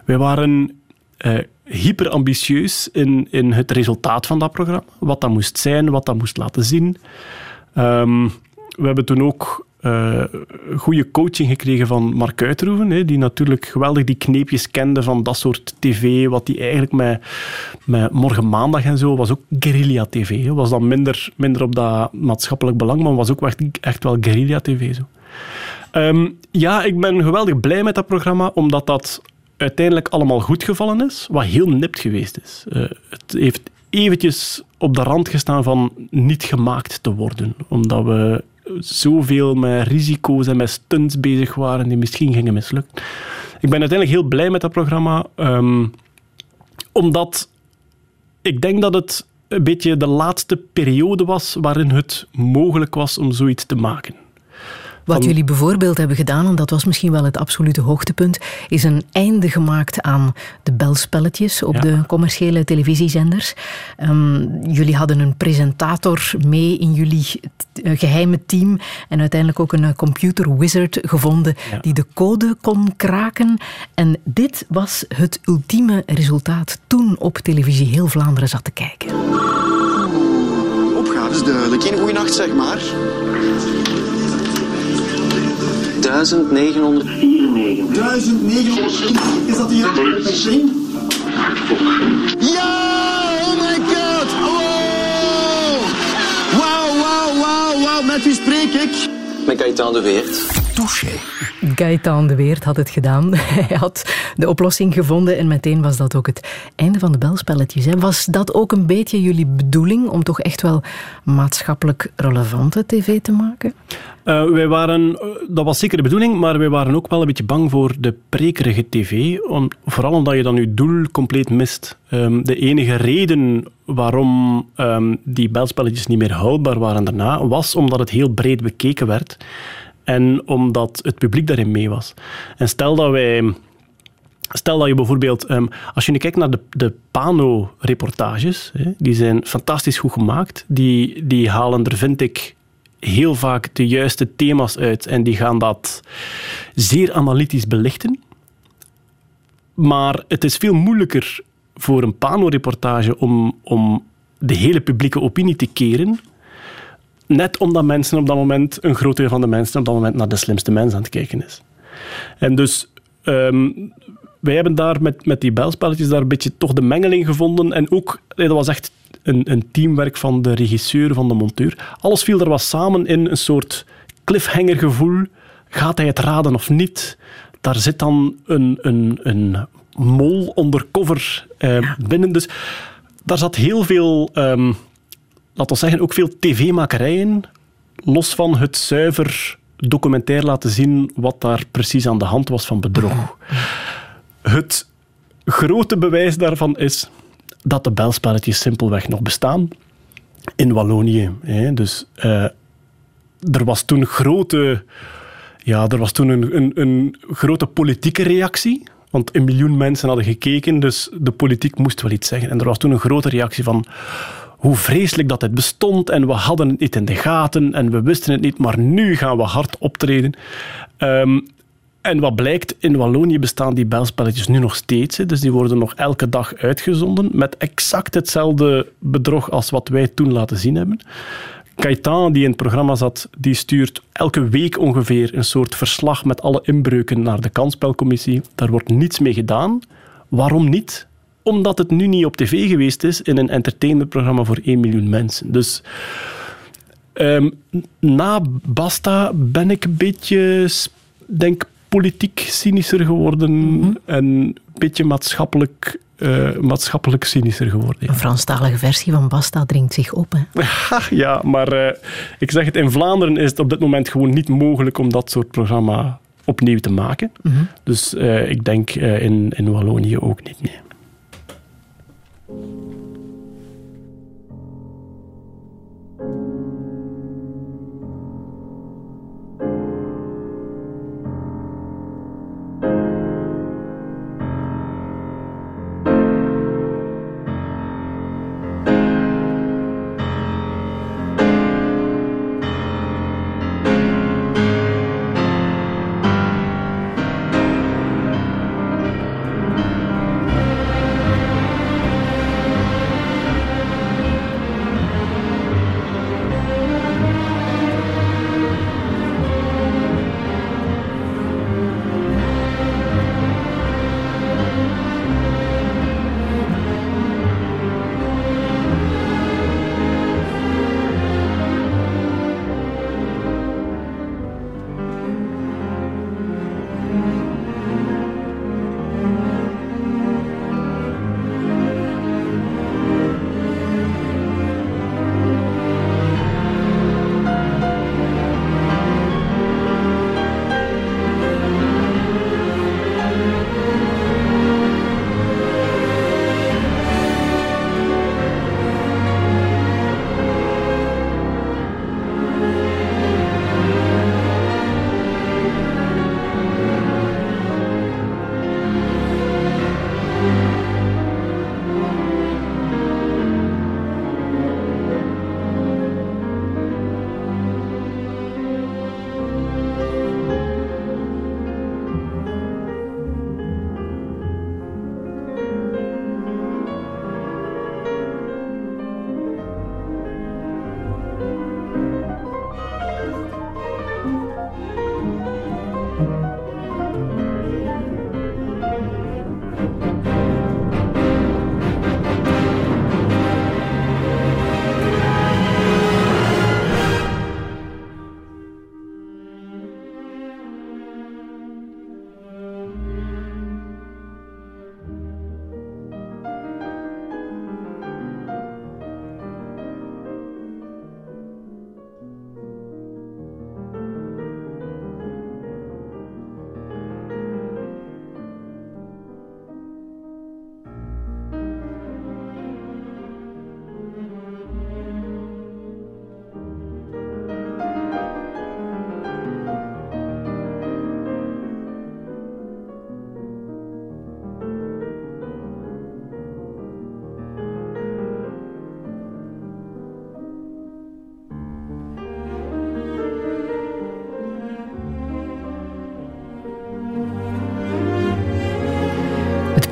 Wij waren eh, hyper ambitieus in, in het resultaat van dat programma. Wat dat moest zijn, wat dat moest laten zien. Ehm, we hebben toen ook eh, goede coaching gekregen van Mark Uiterhoeven, hè, die natuurlijk geweldig die kneepjes kende van dat soort tv, wat die eigenlijk met, met Morgen Maandag en zo, was ook guerrilla-tv. hè. Was dan minder, minder op dat maatschappelijk belang, maar was ook echt, echt wel guerrilla-tv. Zo. Ehm, ja, ik ben geweldig blij met dat programma, omdat dat uiteindelijk allemaal goed gevallen is, wat heel nipt geweest is. Eh, het heeft eventjes op de rand gestaan van niet gemaakt te worden, omdat we zoveel met risico's en met stunts bezig waren die misschien gingen mislukken. Ik ben uiteindelijk heel blij met dat programma, ehm, omdat ik denk dat het een beetje de laatste periode was waarin het mogelijk was om zoiets te maken. Wat Van- jullie bijvoorbeeld hebben gedaan, en dat was misschien wel het absolute hoogtepunt, is een einde gemaakt aan de belspelletjes op Ja. de commerciële televisiezenders. Ehm, jullie hadden een presentator mee in jullie eh, geheime team en uiteindelijk ook een eh, computer wizard gevonden Ja. die de code kon kraken. En dit was het ultieme resultaat toen op televisie heel Vlaanderen zat te kijken. Opgave is duidelijk. Geen goede nacht, zeg maar. 1994. 1900. Is dat hier ding? Ja! Oh my god! Oh! Wauw, wauw, wauw, wauw. Met wie spreek ik? Met Gaëtan de Weert. Touché. Gaëtan de Weert had het gedaan. *laughs* Hij had de oplossing gevonden en meteen was dat ook het einde van de belspelletjes. Was dat ook een beetje jullie bedoeling om toch echt wel maatschappelijk relevante tv te maken? Eh, wij waren, eh, dat was zeker de bedoeling, maar wij waren ook wel een beetje bang voor de prekerige tv. Vooral omdat je dan je doel compleet mist. Ehm, de enige reden waarom ehm, die belspelletjes niet meer houdbaar waren daarna, was omdat het heel breed bekeken werd. En omdat het publiek daarin mee was. En stel dat wij Stel dat je bijvoorbeeld, ehm, als je nu kijkt naar de, de Pano-reportages, die zijn fantastisch goed gemaakt. Die, die halen er, vind ik, heel vaak de juiste thema's uit en die gaan dat zeer analytisch belichten. Maar het is veel moeilijker voor een Pano-reportage om, om de hele publieke opinie te keren. Net omdat mensen op dat moment, een groot deel van de mensen op dat moment naar de slimste mens aan het kijken is. En dus ehm, wij hebben daar met, met die belspelletjes daar een beetje toch de mengeling gevonden. En ook, dat was echt een, een teamwerk van de regisseur, van de monteur. Alles viel er wat samen in een soort cliffhanger gevoel. Gaat hij het raden of niet? Daar zit dan een, een, een mol undercover eh, binnen. Dus daar zat heel veel, ehm laten we zeggen, ook veel tv-makerij in. Los van het zuiver documentair laten zien wat daar precies aan de hand was van bedrog. Het grote bewijs daarvan is dat de belspelletjes simpelweg nog bestaan in Wallonië. Hè. Dus eh, er was toen grote, ja, er was toen een, een, een grote politieke reactie. Want een miljoen mensen hadden gekeken, dus de politiek moest wel iets zeggen. En er was toen een grote reactie van hoe vreselijk dat het bestond en we hadden het niet in de gaten en we wisten het niet, maar nu gaan we hard optreden. Ehm, en wat blijkt, in Wallonië bestaan die belspelletjes nu nog steeds. Dus die worden nog elke dag uitgezonden met exact hetzelfde bedrog als wat wij toen laten zien hebben. Kaitan, die in het programma zat, die stuurt elke week ongeveer een soort verslag met alle inbreuken naar de kansspelcommissie. Daar wordt niets mee gedaan. Waarom niet? Omdat het nu niet op tv geweest is in een entertainmentprogramma voor 1 miljoen mensen. Dus ehm, na Basta ben ik een beetje, denk politiek cynischer geworden en een beetje maatschappelijk, eh, maatschappelijk cynischer geworden. ja. Een Franstalige versie van Basta dringt zich op. Hè. *laughs* Ja, maar eh, ik zeg het, in Vlaanderen is het op dit moment gewoon niet mogelijk om dat soort programma opnieuw te maken. Dus eh, ik denk in, in Wallonië ook niet. Nee.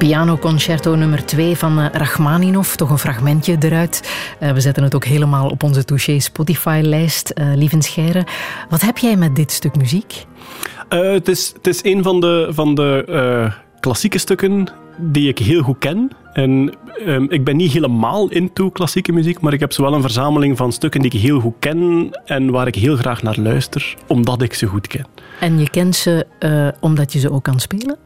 Pianoconcerto nummer 2 van eh, Rachmaninov. Toch een fragmentje eruit. Eh, we zetten het ook helemaal op onze Touché Spotify-lijst. Eh Lieven Scheire, wat heb jij met dit stuk muziek? Het, is, het is een van de, van de klassieke stukken die ik heel goed ken. En ehm, ik ben niet helemaal into klassieke muziek, maar ik heb zowel een verzameling van stukken die ik heel goed ken en waar ik heel graag naar luister, omdat ik ze goed ken. En je kent ze omdat je ze ook kan spelen?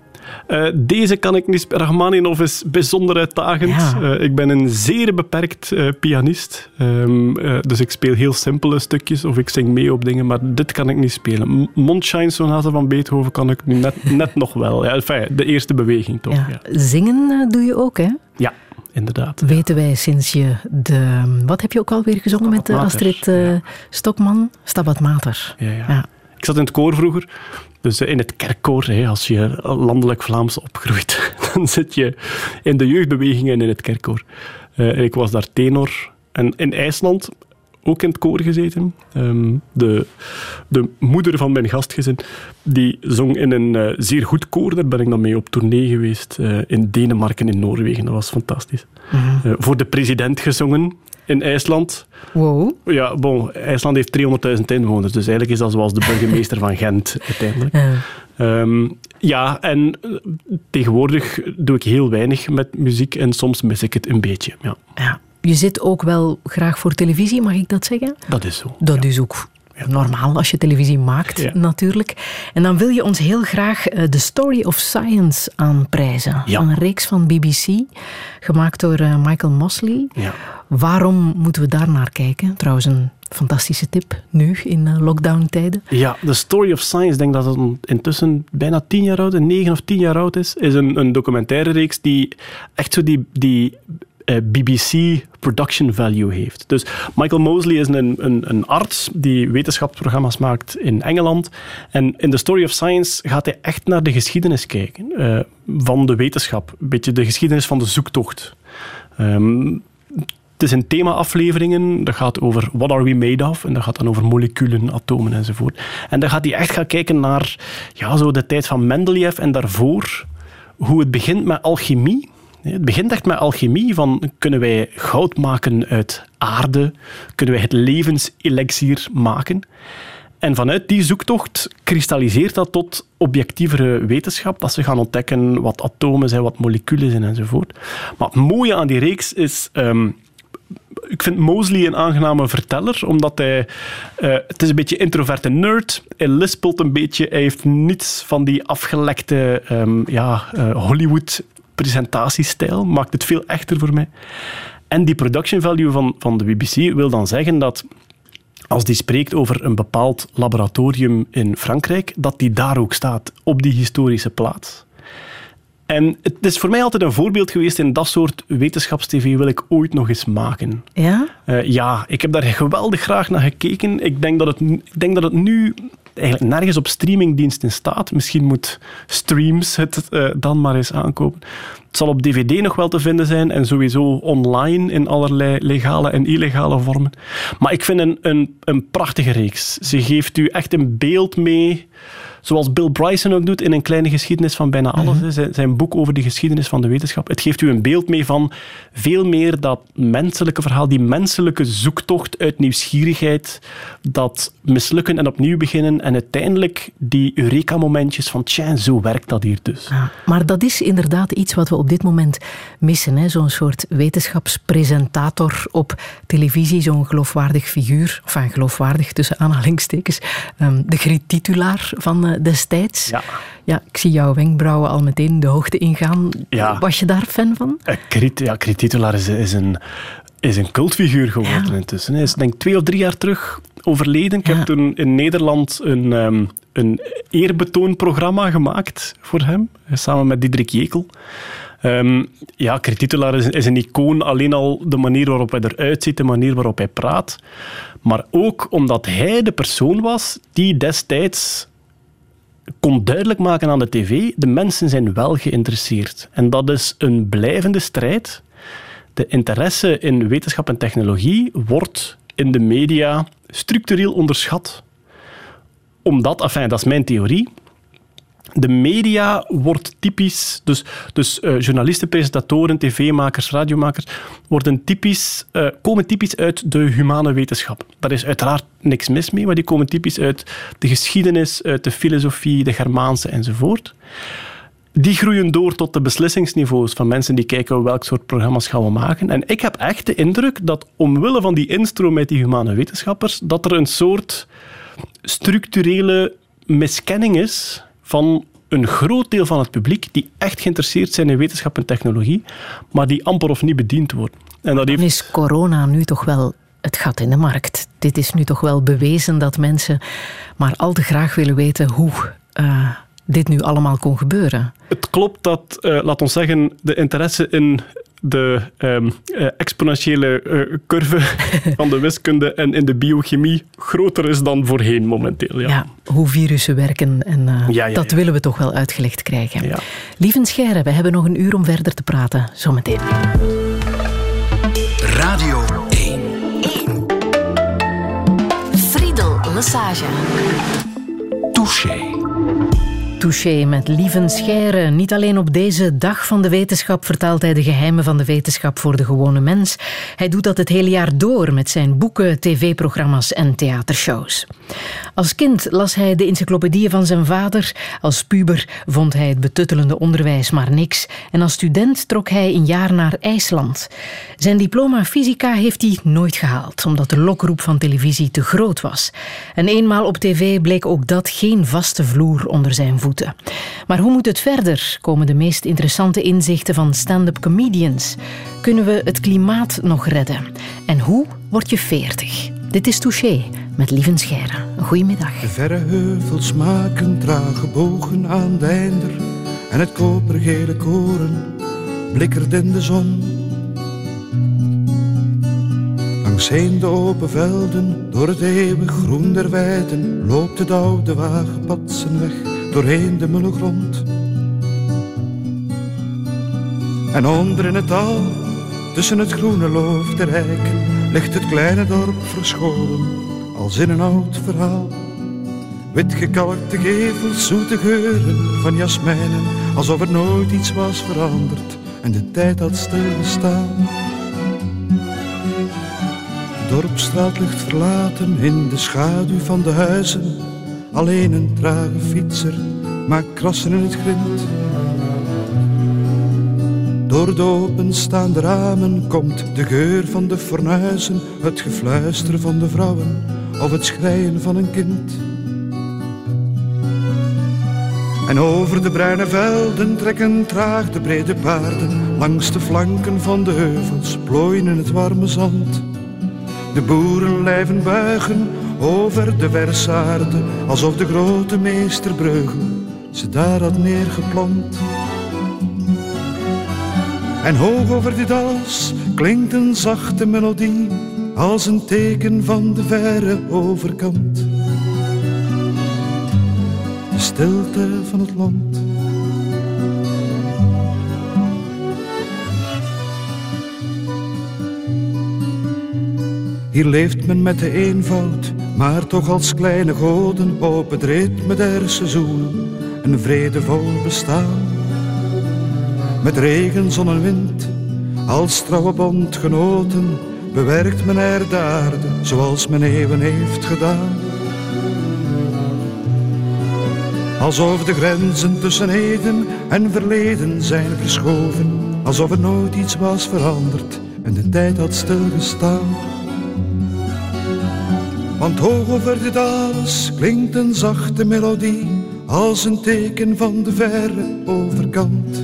Eh, deze kan ik niet spelen. Rachmaninov is bijzonder uitdagend. Ja. Eh, ik ben een zeer beperkt eh, pianist. Ehm, eh, dus ik speel heel simpele stukjes of ik zing mee op dingen, maar dit kan ik niet spelen. Mondshine Sonate van Beethoven kan ik nu net, net nog wel. Ja, enfin, de eerste beweging toch. Ja. Zingen doe je ook, hè? ja inderdaad. Weten wij sinds je de... Wat heb je ook alweer gezongen met Mater, Astrid ja. Stokman? Stabat Mater. Ja, ja. Ja. Ik zat in het koor vroeger. Dus eh, in het kerkkoor, als je landelijk Vlaams opgroeit, *laughs* dan zit je in de jeugdbewegingen en in het kerkkoor. Eh, en ik was daar tenor. En in IJsland ook in het koor gezeten. Ehm, de, de moeder van mijn gastgezin, die zong in een eh, zeer goed koor. Daar ben ik dan mee op tournee geweest. in Denemarken, in Noorwegen. Dat was fantastisch. Eh, voor de president gezongen in IJsland. Wow. Ja, bon, IJsland heeft 300.000 inwoners, dus eigenlijk is dat zoals de burgemeester van Gent uiteindelijk. Eh, Ehm, ja, en eh, tegenwoordig doe ik heel weinig met muziek en soms mis ik het een beetje. Ja, ja. Je zit ook wel graag voor televisie, mag ik dat zeggen? dat is zo. Dat is ook normaal als je televisie maakt, Ja. natuurlijk. En dan wil je ons heel graag eh, The Story of Science aanprijzen. Ja. Een reeks van BBC, gemaakt door eh, Michael Mosley. Ja. Waarom moeten we daar naar kijken? Trouwens, een fantastische tip nu in eh, lockdown-tijden. Ja, The Story of Science, denk dat het intussen bijna tien jaar oud, negen of tien jaar oud is, is een, een documentaire reeks die echt zo die, die eh, BBC production value heeft. Dus Michael Mosley is een, een, een arts die wetenschapsprogramma's maakt in Engeland. En in The Story of Science gaat hij echt naar de geschiedenis kijken eh, van de wetenschap. Een beetje de geschiedenis van de zoektocht. Ehm, het is een thema-afleveringen. Dat gaat over what are we made of? En dat gaat dan over moleculen, atomen enzovoort. En dan gaat hij echt gaan kijken naar ja, zo de tijd van Mendeleev en daarvoor. Hoe het begint met alchemie. Het begint echt met alchemie. Van, kunnen wij goud maken uit aarde? Kunnen wij het levenselixier maken? En vanuit die zoektocht kristalliseert dat tot objectievere wetenschap, dat ze gaan ontdekken wat atomen zijn, wat moleculen zijn enzovoort. Maar het mooie aan die reeks is... ehm, ik vind Mosley een aangename verteller, omdat hij... eh, het is een beetje introverte nerd. Hij lispelt een beetje. Hij heeft niets van die afgelekte ehm, ja, eh, Hollywood-presentatiestijl. Maakt het veel echter voor mij. En die production value van, van de BBC wil dan zeggen dat als die spreekt over een bepaald laboratorium in Frankrijk, dat die daar ook staat, op die historische plaats. En het is voor mij altijd een voorbeeld geweest in dat soort wetenschapstv wil ik ooit nog eens maken. Ja? Eh, ja, ik heb daar geweldig graag naar gekeken. Ik denk dat het, ik denk dat het nu eigenlijk nergens op streamingdiensten staat. Misschien moet Streams het eh, dan maar eens aankopen. Het zal op dvd nog wel te vinden zijn en sowieso online in allerlei legale en illegale vormen. Maar ik vind een, een, een prachtige reeks. Ze geeft u echt een beeld mee, zoals Bill Bryson ook doet in een kleine geschiedenis van bijna alles. hè. Zijn, zijn boek over de geschiedenis van de wetenschap. Het geeft u een beeld mee van veel meer dat menselijke verhaal, die menselijke zoektocht uit nieuwsgierigheid, dat mislukken en opnieuw beginnen en uiteindelijk die eureka-momentjes van tja, zo werkt dat hier dus. Ja, maar dat is inderdaad iets wat we op dit moment missen. hè. Zo'n soort wetenschapspresentator op televisie, zo'n geloofwaardig figuur, of enfin, geloofwaardig tussen aanhalingstekens, ehm, de Griet-titulaar van eh, destijds. Ja. Ja, ik zie jouw wenkbrauwen al meteen de hoogte ingaan. Ja. Was je daar fan van? Eh, Krit, ja, Krit Titulaar is, is, een, is een cultfiguur geworden Ja. intussen. Hij is denk ik twee of drie jaar terug overleden. Ik heb toen in Nederland een, ehm, een eerbetoonprogramma gemaakt voor hem, eh, samen met Diederik Jekel. Ehm, ja, Krit Titulaar is, is een icoon, alleen al de manier waarop hij eruit ziet, de manier waarop hij praat. Maar ook omdat hij de persoon was die destijds kon duidelijk maken aan de tv, de mensen zijn wel geïnteresseerd. En dat is een blijvende strijd. De interesse in wetenschap en technologie wordt in de media structureel onderschat. Omdat, enfin, dat is mijn theorie, de media wordt typisch, dus, dus eh, journalisten, presentatoren, tv-makers, radiomakers, worden typisch, eh, komen typisch uit de humane wetenschap. Daar is uiteraard niks mis mee, maar die komen typisch uit de geschiedenis, uit de filosofie, de Germaanse enzovoort. Die groeien door tot de beslissingsniveaus van mensen die kijken welk soort programma's gaan we maken. En ik heb echt de indruk dat omwille van die instroom met die humane wetenschappers, dat er een soort structurele miskenning is van een groot deel van het publiek die echt geïnteresseerd zijn in wetenschap en technologie, maar die amper of niet bediend worden. En dat heeft... Dan is corona nu toch wel het gat in de markt. Dit is nu toch wel bewezen dat mensen maar al te graag willen weten hoe uh, dit nu allemaal kon gebeuren. Het klopt dat, uh, laat ons zeggen, de interesse in de um, uh, exponentiële uh, curve *laughs* van de wiskunde en in de biochemie groter is dan voorheen momenteel. Ja, ja hoe virussen werken en uh, ja, ja, dat willen we toch wel uitgelegd krijgen. Lieve Scheire, we hebben nog een uur om verder te praten. Zometeen. Radio 1. 1. Friedel Massage. Touché. Touché met Lieven Scheire. Niet alleen op deze dag van de wetenschap vertaalt hij de geheimen van de wetenschap voor de gewone mens. Hij doet dat het hele jaar door met zijn boeken, tv-programma's en theatershows. Als kind las hij de encyclopedieën van zijn vader. Als puber vond hij het betuttelende onderwijs maar niks. En als student trok hij een jaar naar IJsland. Zijn diploma fysica heeft hij nooit gehaald, omdat de lokroep van televisie te groot was. En eenmaal op tv bleek ook dat geen vaste vloer onder zijn Maar hoe moet het verder? Komen de meest interessante inzichten van stand-up comedians? Kunnen we het klimaat nog redden? En hoe word je veertig? Dit is Touché met Lieven Scheire. Goedemiddag. De verre heuvels maken trage bogen aan de einder en het kopergele koren blikkert in de zon. Langs heen de open velden, door het eeuwig groen der weiden, loopt het oude wagenpad zijn weg doorheen de mulle grond. En onder in het dal, tussen het groene loof der eiken, ligt het kleine dorp verscholen, als in een oud verhaal. Witgekalkte gevels, zoete geuren van jasmijnen, alsof er nooit iets was veranderd en de tijd had stilgestaan. De dorpstraat ligt verlaten in de schaduw van de huizen Alleen een trage fietser maakt krassen in het grind. Door de openstaande ramen komt de geur van de fornuizen, het gefluister van de vrouwen of het schreien van een kind. En over de bruine velden trekken traag de brede paarden langs de flanken van de heuvels, plooien in het warme zand. De boeren blijven buigen over de versaarde, alsof de grote meester Breugel ze daar had neergeplant. En hoog over dit alles klinkt een zachte melodie, als een teken van de verre overkant. De stilte van het land. Hier leeft men met de eenvoud maar toch als kleine goden op het ritme der seizoenen een vredevol bestaan. Met regen, zon en wind, als trouwe bondgenoten, bewerkt men er de aarde zoals men eeuwen heeft gedaan. Alsof de grenzen tussen heden en verleden zijn verschoven, alsof er nooit iets was veranderd en de tijd had stilgestaan. Want hoog over dit alles klinkt een zachte melodie, als een teken van de verre overkant.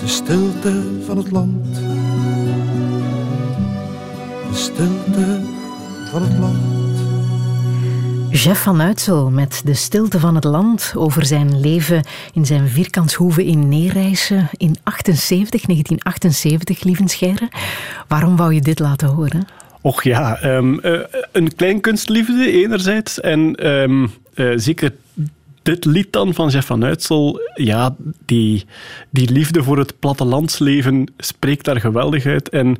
De stilte van het land, de stilte van het land. Jeff van Uitsel met De Stilte van het Land over zijn leven in zijn vierkantshoeve in Neerijsen in 78, 1978, lieve Scheire. Waarom wou je dit laten horen? Och ja, um, uh, een kleinkunstliefde enerzijds en um, uh, zeker dit lied dan van Jeff van Uitsel, ja, die, die liefde voor het plattelandsleven spreekt daar geweldig uit. En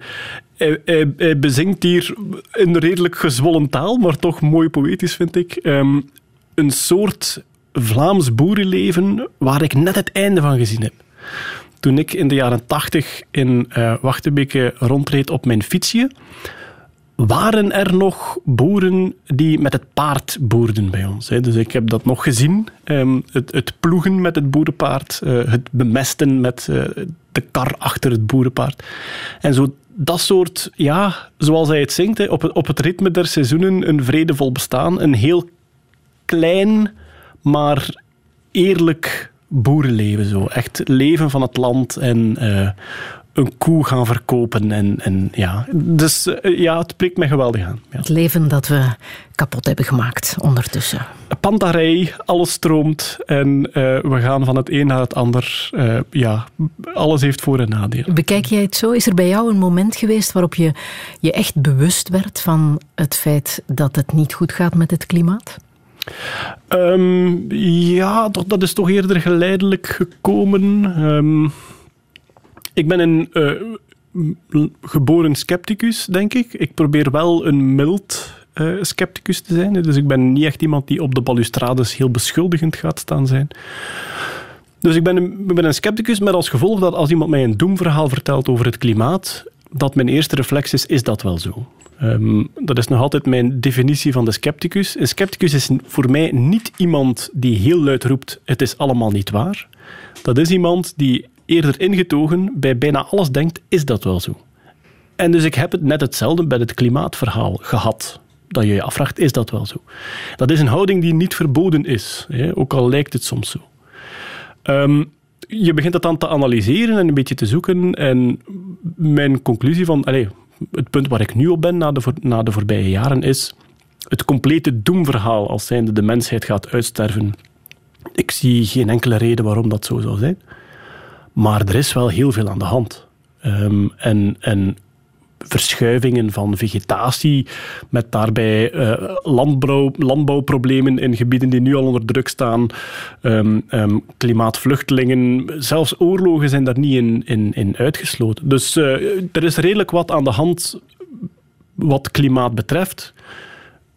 hij, bezingt hier in redelijk gezwollen taal, maar toch mooi poëtisch, vind ik, um, een soort Vlaams boerenleven waar ik net het einde van gezien heb. Toen ik in de jaren tachtig in uh, Wachtebeke rondreed op mijn fietsje, waren er nog boeren die met het paard boerden bij ons. Dus ik heb dat nog gezien. Ehm, het, het ploegen met het boerenpaard, eh, het bemesten met eh, de kar achter het boerenpaard. En zo dat soort, ja, zoals hij het zingt, op het, op het ritme der seizoenen, een vredevol bestaan. Een heel klein, maar eerlijk boerenleven zo. Echt leven van het land en uh, een koe gaan verkopen. En, en ja. Dus uh, ja, het spreekt mij geweldig aan. Ja. Het leven dat we kapot hebben gemaakt ondertussen. Pantarij, alles stroomt en uh, we gaan van het een naar het ander. ja, alles heeft voor- en nadeel. Bekijk jij het zo? Is er bij jou een moment geweest waarop je je echt bewust werd van het feit dat het niet goed gaat met het klimaat? Um, ja, dat is toch eerder geleidelijk gekomen. Um, ik ben een uh, geboren scepticus, denk ik. Ik probeer wel een mild uh, scepticus te zijn. Dus ik ben niet echt iemand die op de balustrades heel beschuldigend gaat staan zijn. Dus ik ben een, ben een scepticus met als gevolg dat als iemand mij een doemverhaal vertelt over het klimaat, dat mijn eerste reflex is, is dat wel zo? Um, dat is nog altijd mijn definitie van de scepticus. Een scepticus is voor mij niet iemand die heel luid roept: het is allemaal niet waar. Dat is iemand die eerder ingetogen bij bijna alles denkt: is dat wel zo? En dus ik heb het net hetzelfde bij het klimaatverhaal gehad. Dat je je afvraagt: is dat wel zo? Dat is een houding die niet verboden is, hè? ook al lijkt het soms zo. Um, je begint dat dan te analyseren en een beetje te zoeken. En mijn conclusie van, allez, het punt waar ik nu op ben na de, na de voorbije jaren is het complete doemverhaal als zijnde de mensheid gaat uitsterven. Ik zie geen enkele reden waarom dat zo zou zijn. Maar er is wel heel veel aan de hand. Um, en, en verschuivingen van vegetatie, met daarbij uh, landbouw, landbouwproblemen in gebieden die nu al onder druk staan, um, um, klimaatvluchtelingen, zelfs oorlogen zijn daar niet in, in, uitgesloten. Dus uh, er is redelijk wat aan de hand wat klimaat betreft.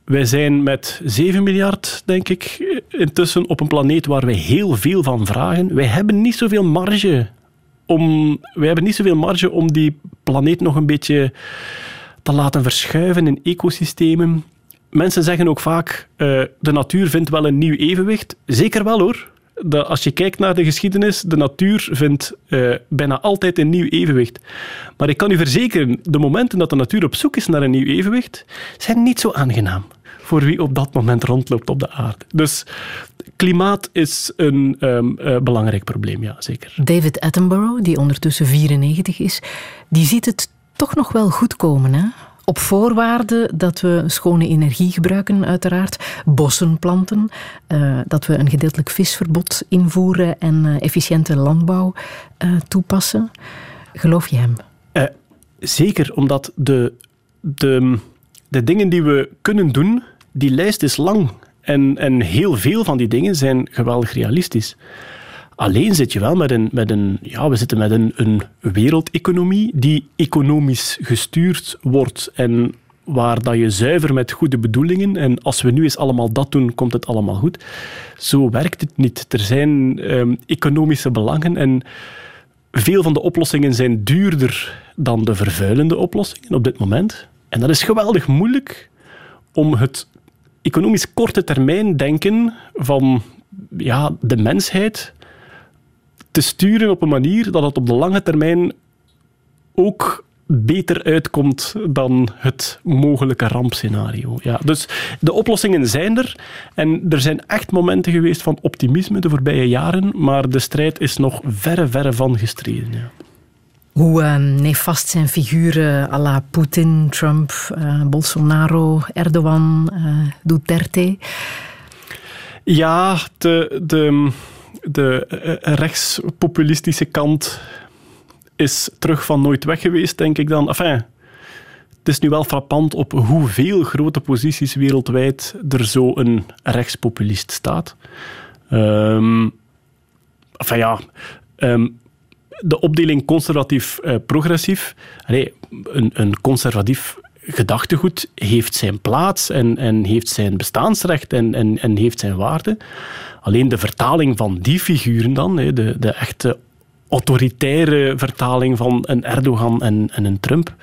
Wij zijn met 7 miljard, denk ik, intussen op een planeet waar wij heel veel van vragen. Wij hebben niet zoveel marge om, wij hebben niet zoveel marge om die planeet nog een beetje te laten verschuiven in ecosystemen. Mensen zeggen ook vaak, uh, de natuur vindt wel een nieuw evenwicht. Zeker wel hoor. De, als je kijkt naar de geschiedenis, de natuur vindt uh, bijna altijd een nieuw evenwicht. Maar ik kan u verzekeren, de momenten dat de natuur op zoek is naar een nieuw evenwicht, zijn niet zo aangenaam voor wie op dat moment rondloopt op de aarde. Dus klimaat is een um, uh, belangrijk probleem, ja, zeker. David Attenborough, die ondertussen 94 is, die ziet het toch nog wel goed komen, hè? Op voorwaarde dat we schone energie gebruiken, uiteraard, bossen planten, uh, dat we een gedeeltelijk visverbod invoeren en uh, efficiënte landbouw uh, toepassen. Geloof je hem? zeker, omdat de, de, de dingen die we kunnen doen, die lijst is lang. En, en heel veel van die dingen zijn geweldig realistisch. Alleen zit je wel met een, met een, ja, we zitten met een, een wereldeconomie die economisch gestuurd wordt en waar dat je zuiver met goede bedoelingen en als we nu eens allemaal dat doen, komt het allemaal goed. Zo werkt het niet. Er zijn um, economische belangen en veel van de oplossingen zijn duurder dan de vervuilende oplossingen op dit moment. En dat is geweldig moeilijk om het economisch korte termijn denken van ja, de mensheid te sturen op een manier dat het op de lange termijn ook beter uitkomt dan het mogelijke rampscenario. Ja, dus de oplossingen zijn er en er zijn echt momenten geweest van optimisme de voorbije jaren, maar de strijd is nog verre, verre van gestreden. Ja. Hoe uh, nefast zijn figuren à la Poetin, Trump, uh, Bolsonaro, Erdogan, uh, Duterte? Ja, de, de, de rechtspopulistische kant is terug van nooit weg geweest, denk ik dan. Enfin, het is nu wel frappant op hoeveel grote posities wereldwijd er zo een rechtspopulist staat. Um, enfin ja, um, de opdeling conservatief-progressief. Uh, een, een conservatief gedachtegoed heeft zijn plaats en, en heeft zijn bestaansrecht en, en, en heeft zijn waarde. Alleen de vertaling van die figuren dan, de, de echte autoritaire vertaling van een Erdogan en, en een Trump,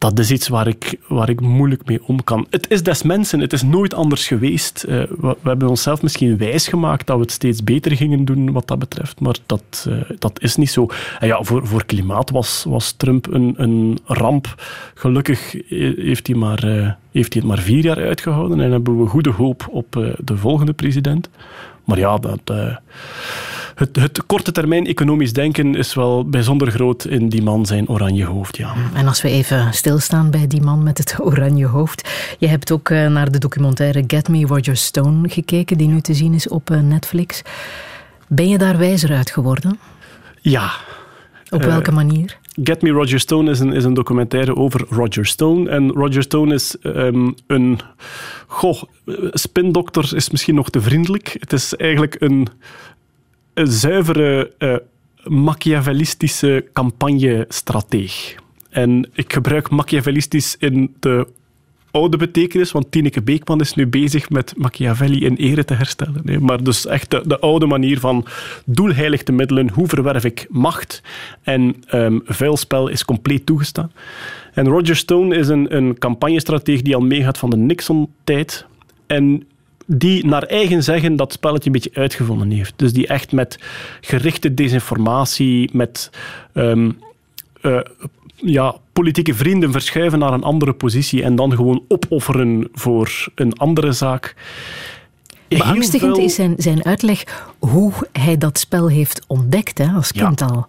dat is iets waar ik, waar ik moeilijk mee om kan. Het is des mensen, het is nooit anders geweest. Uh, we, hebben onszelf misschien wijsgemaakt dat we het steeds beter gingen doen wat dat betreft, maar dat, uh, dat is niet zo. En ja, voor, voor klimaat was, was Trump een, een ramp. Gelukkig heeft hij, maar, heeft hij het maar vier jaar uitgehouden en hebben we goede hoop op de volgende president. Maar ja, dat het, het, korte termijn economisch denken is wel bijzonder groot in die man zijn oranje hoofd. Ja. En als we even stilstaan bij die man met het *laughs* oranje hoofd. Je hebt ook eh, naar de documentaire Get Me Roger Stone gekeken, die nu te zien is op eh, Netflix. Ben je daar wijzer uit geworden? Ja. Op welke uh, manier? Get Me Roger Stone is een, is een documentaire over Roger Stone. En Roger Stone is um, een. Goh, spindokter is misschien nog te vriendelijk. Het is eigenlijk een zuivere uh, Machiavellistische campagnestrateeg. En ik gebruik Machiavellistisch in de oude betekenis, want Tineke Beekman is nu bezig met Machiavelli in ere te herstellen. Maar dus echt de, de, oude manier van doelheilig te middelen, hoe verwerf ik macht en um, vuilspel is compleet toegestaan. En Roger Stone is een, een die al meegaat van de Nixon-tijd. En die naar eigen zeggen dat spelletje een beetje uitgevonden heeft. Dus die echt met gerichte desinformatie, met um, uh, ja, politieke vrienden verschuiven naar een andere positie en dan gewoon opofferen voor een andere zaak. Beangstigend veel... is zijn, zijn uitleg hoe hij dat spel heeft ontdekt hè, als kind ja. al.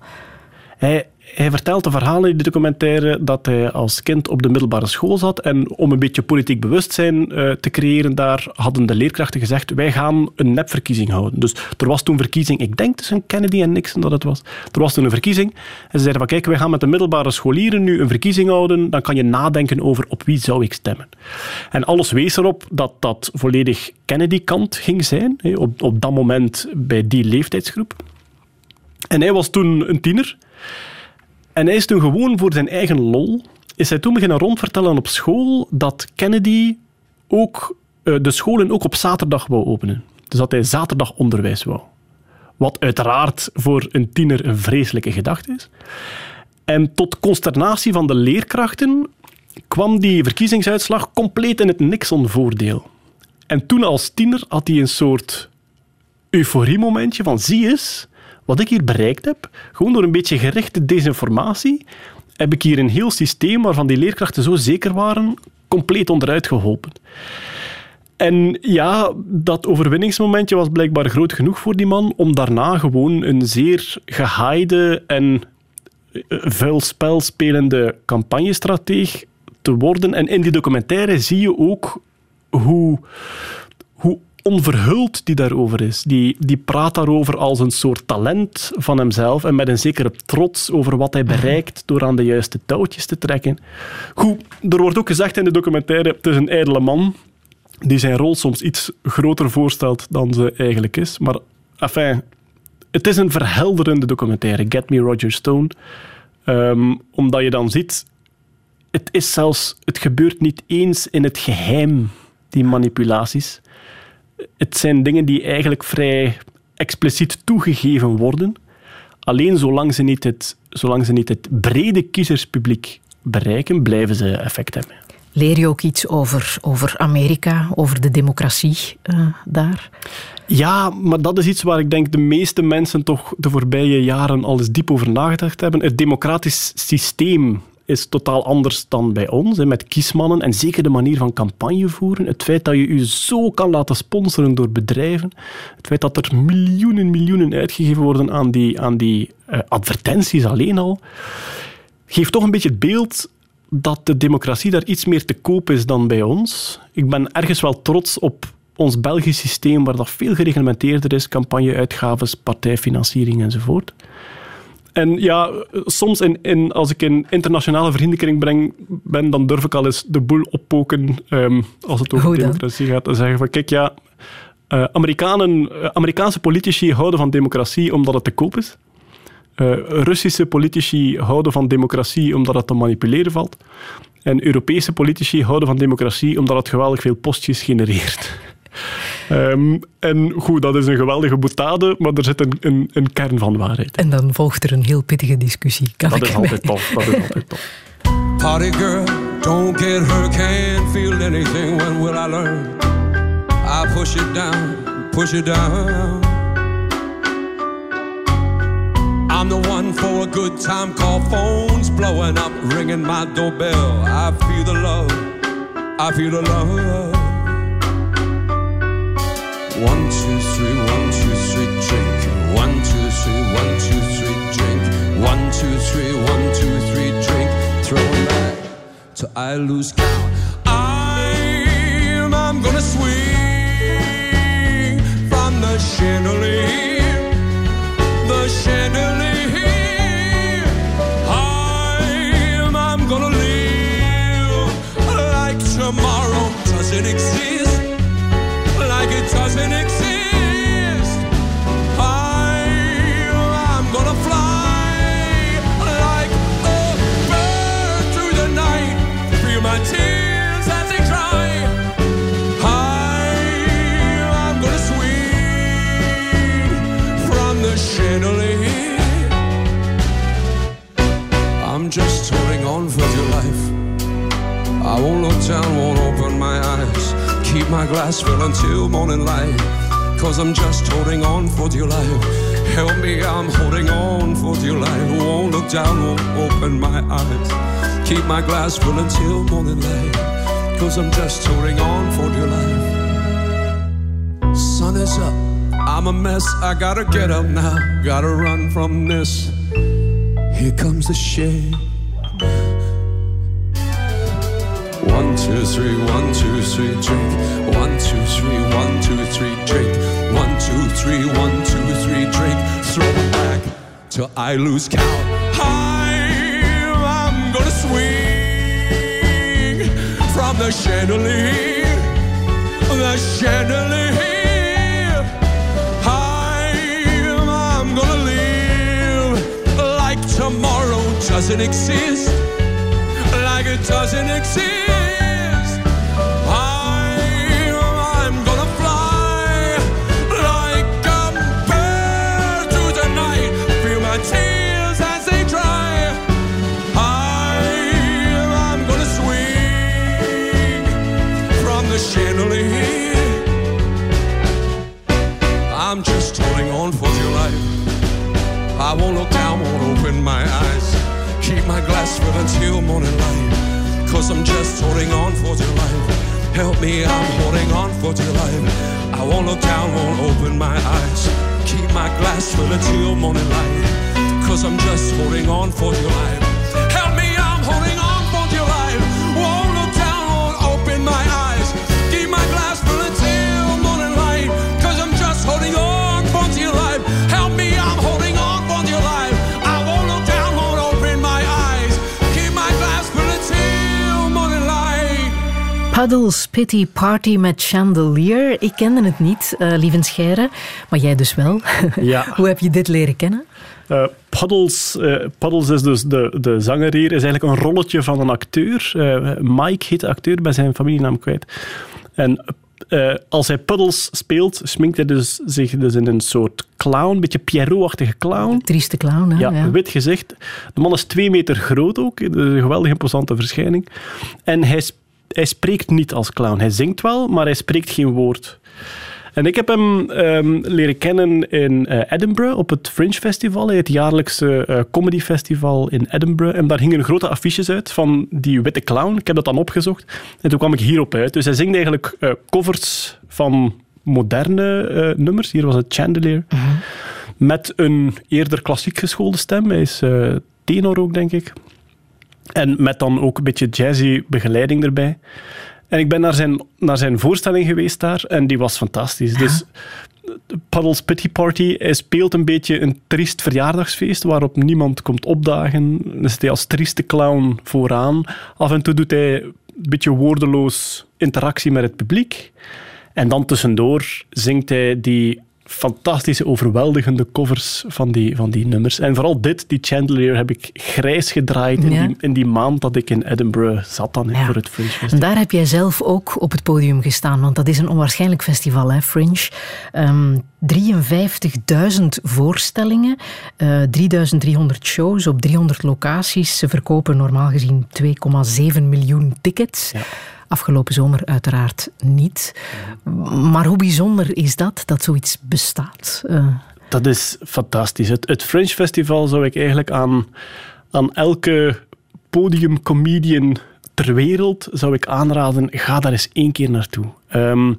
Hij, hij vertelt de verhalen in de documentaire dat hij als kind op de middelbare school zat en om een beetje politiek bewustzijn uh, te creëren daar hadden de leerkrachten gezegd wij gaan een nepverkiezing houden. Dus er was toen verkiezing, ik denk tussen Kennedy en Nixon dat het was. Er was toen een verkiezing en ze zeiden van kijk, wij gaan met de middelbare scholieren nu een verkiezing houden, dan kan je nadenken over op wie zou ik stemmen. En alles wees erop dat dat volledig Kennedy-kant ging zijn, op, op dat moment bij die leeftijdsgroep. En hij was toen een tiener. En hij is toen gewoon voor zijn eigen lol, is hij toen beginnen rondvertellen op school dat Kennedy ook uh, de scholen ook op zaterdag wou openen. Dus dat hij zaterdag onderwijs wou. Wat uiteraard voor een tiener een vreselijke gedachte is. En tot consternatie van de leerkrachten kwam die verkiezingsuitslag compleet in het Nixon-voordeel. En toen als tiener had hij een soort euforiemomentje van zie eens, wat ik hier bereikt heb, gewoon door een beetje gerichte desinformatie, heb ik hier een heel systeem waarvan die leerkrachten zo zeker waren, compleet onderuit geholpen. En ja, dat overwinningsmomentje was blijkbaar groot genoeg voor die man om daarna gewoon een zeer gehaaide en eh, vuil spel spelende campagnestrateeg te worden. En in die documentaire zie je ook hoe, hoe onverhuld die daarover is. Die, die praat daarover als een soort talent van hemzelf en met een zekere trots over wat hij bereikt door aan de juiste touwtjes te trekken. Goed, er wordt ook gezegd in de documentaire, het is een ijdele man die zijn rol soms iets groter voorstelt dan ze eigenlijk is. Maar enfin, het is een verhelderende documentaire, Get Me Roger Stone. Um, omdat je dan ziet, het is zelfs, het gebeurt niet eens in het geheim, die manipulaties het zijn dingen die eigenlijk vrij expliciet toegegeven worden. Alleen zolang ze niet het, zolang ze niet het brede kiezerspubliek bereiken, blijven ze effect hebben. Leer je ook iets over, over Amerika, over de democratie uh, daar? Ja, maar dat is iets waar ik denk de meeste mensen toch de voorbije jaren al eens diep over nagedacht hebben. Het democratisch systeem is totaal anders dan bij ons, hè, met kiesmannen en zeker de manier van campagne voeren. Het feit dat je je zo kan laten sponsoren door bedrijven, het feit dat er miljoenen, miljoenen uitgegeven worden aan die, aan die uh, advertenties alleen al, geeft toch een beetje het beeld dat de democratie daar iets meer te koop is dan bij ons. Ik ben ergens wel trots op ons Belgisch systeem, waar dat veel gereglementeerder is, campagneuitgaves, partijfinanciering enzovoort. En ja, soms in, in, als ik in internationale vriendenkring breng, ben, dan durf ik al eens de boel oppoken um, als het over democratie gaat. En zeggen van, kijk, ja, uh, Amerikanen, uh, Amerikaanse politici houden van democratie omdat het te koop is. Uh, Russische politici houden van democratie omdat het te manipuleren valt. En Europese politici houden van democratie omdat het geweldig veel postjes genereert. Um, en goed, dat is een geweldige boetade, maar er zit een, een, een, kern van waarheid. En dan volgt er een heel pittige discussie. Kan dat ik is altijd tof. Dat is altijd tof. Party girl, don't get hurt, can't feel anything. When will I learn? I push it down, push it down. I'm the one for a good time call, phones blowing up, ringing my doorbell. I feel the love, I feel the love. One, two, three, one, two, three, drink. One, two, three, one, two, three, drink. One, two, three, one, two, three, drink. Throw back till I lose count. I'm, I'm gonna swing from the chandelier, the chandelier. I'm, I'm gonna live like tomorrow doesn't exist just holding on for dear life. I won't look down, my glass full until morning light. Cause I'm just holding on for dear life. Help me, I'm holding on for dear life. Won't look down, won't open my eyes. Keep my glass full until morning light. Cause I'm just holding on for dear life. Sun is up, I'm a mess. I gotta get up now, gotta run from this. Here comes the shade. Two, three, one, two, three, drink. One, two, three, one, two, three, drink. One, two, three, one, two, three, drink. Throw it back till I lose count. I'm, I'm gonna swing from the chandelier, the chandelier. I'm, I'm gonna live like tomorrow doesn't exist like it doesn't exist. Won't look down, won't open my eyes. Keep my glass full until morning light. Cause I'm just holding on for dear life. Help me, I'm holding on for dear life. I won't look down, won't open my eyes. Keep my glass full until morning light. Cause I'm just holding on for dear life. Puddles Pity Party met Chandelier. Ik kende het niet, eh lieve Scheire, maar jij dus wel. *laughs* Ja. Hoe heb je dit leren kennen? Eh, Puddles, eh, Puddles is dus de, de zanger hier, is eigenlijk een rolletje van een acteur. Mike heet de acteur, bij zijn familienaam kwijt. En als hij Puddles speelt, sminkt hij dus zich dus in een soort clown, een beetje Pierrot-achtige clown. Trieste clown, hè? Ja, wit gezicht. De man is twee meter groot ook. Is een geweldig imposante verschijning. En hij, sp- hij spreekt niet als clown. Hij zingt wel, maar hij spreekt geen woord. En ik heb hem ehm, leren kennen in eh, Edinburgh op het Fringe Festival, het jaarlijkse eh, comedy festival in Edinburgh. En daar hingen grote affiches uit van die witte clown. Ik heb dat dan opgezocht. En toen kwam ik hierop uit. Dus hij zingt eigenlijk eh, covers van moderne nummers. Hier was het Chandelier. Met een eerder klassiek geschoolde stem. Hij is tenor ook, denk ik. En met dan ook een beetje jazzy begeleiding erbij. En ik ben naar zijn, naar zijn voorstelling geweest daar en die was fantastisch. Dus Puddles Pity Party, hij speelt een beetje een triest verjaardagsfeest waarop niemand komt opdagen. Dan zit hij als trieste clown vooraan. Af en toe doet hij een beetje woordeloos interactie met het publiek. En dan tussendoor zingt hij die fantastische, overweldigende covers van die, van die nummers. En vooral dit, die Chandelier, heb ik grijs gedraaid in, Ja. die, in die maand dat ik in Edinburgh zat dan, Ja. voor het Fringe En Festival. daar heb jij zelf ook op het podium gestaan, want dat is een onwaarschijnlijk festival, hè, Fringe. Ehm 53.000 voorstellingen, eh 3.300 shows op 300 locaties. Ze verkopen normaal gezien 2,7 miljoen tickets. Afgelopen zomer uiteraard niet. Maar hoe bijzonder is dat, dat zoiets bestaat? Eh, Dat is fantastisch. Het, het Fringe Festival zou ik eigenlijk aan, aan elke podiumcomedian ter wereld zou ik aanraden, ga daar eens één keer naartoe. Ehm,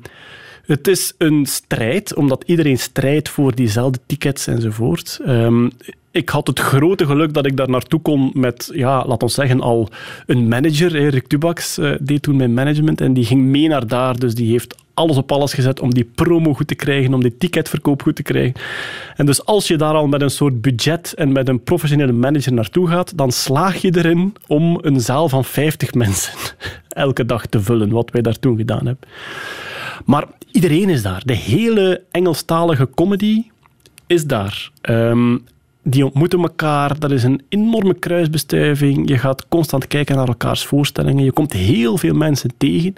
het is een strijd, omdat iedereen strijdt voor diezelfde tickets enzovoort. Ehm, ik had het grote geluk dat ik daar naartoe kon met, ja, laat ons zeggen, al een manager. hè. Rick Dubaks eh, deed toen mijn management en die ging mee naar daar. Dus die heeft alles op alles gezet om die promo goed te krijgen, om die ticketverkoop goed te krijgen. En dus als je daar al met een soort budget en met een professionele manager naartoe gaat, dan slaag je erin om een zaal van 50 *laughs* mensen elke dag te vullen, wat wij daar toen gedaan hebben. Maar iedereen is daar. De hele Engelstalige comedy is daar. Ehm, die ontmoeten elkaar. Dat is een enorme kruisbestuiving. Je gaat constant kijken naar elkaars voorstellingen. Je komt heel veel mensen tegen.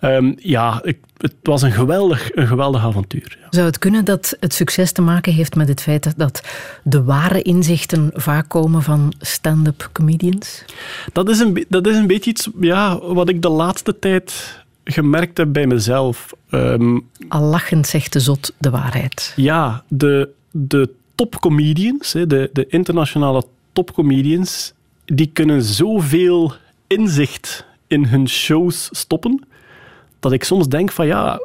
Ehm, ja, ik, het was een geweldig, een geweldig avontuur. ja. Zou het kunnen dat het succes te maken heeft met het feit dat de ware inzichten vaak komen van stand-up comedians? Dat is een, dat is een beetje iets ja, wat ik de laatste tijd gemerkt heb bij mezelf. Ehm, Al lachend zegt de zot de waarheid. Ja, de, de topcomedians, de, de internationale topcomedians, die kunnen zoveel inzicht in hun shows stoppen, dat ik soms denk van ja,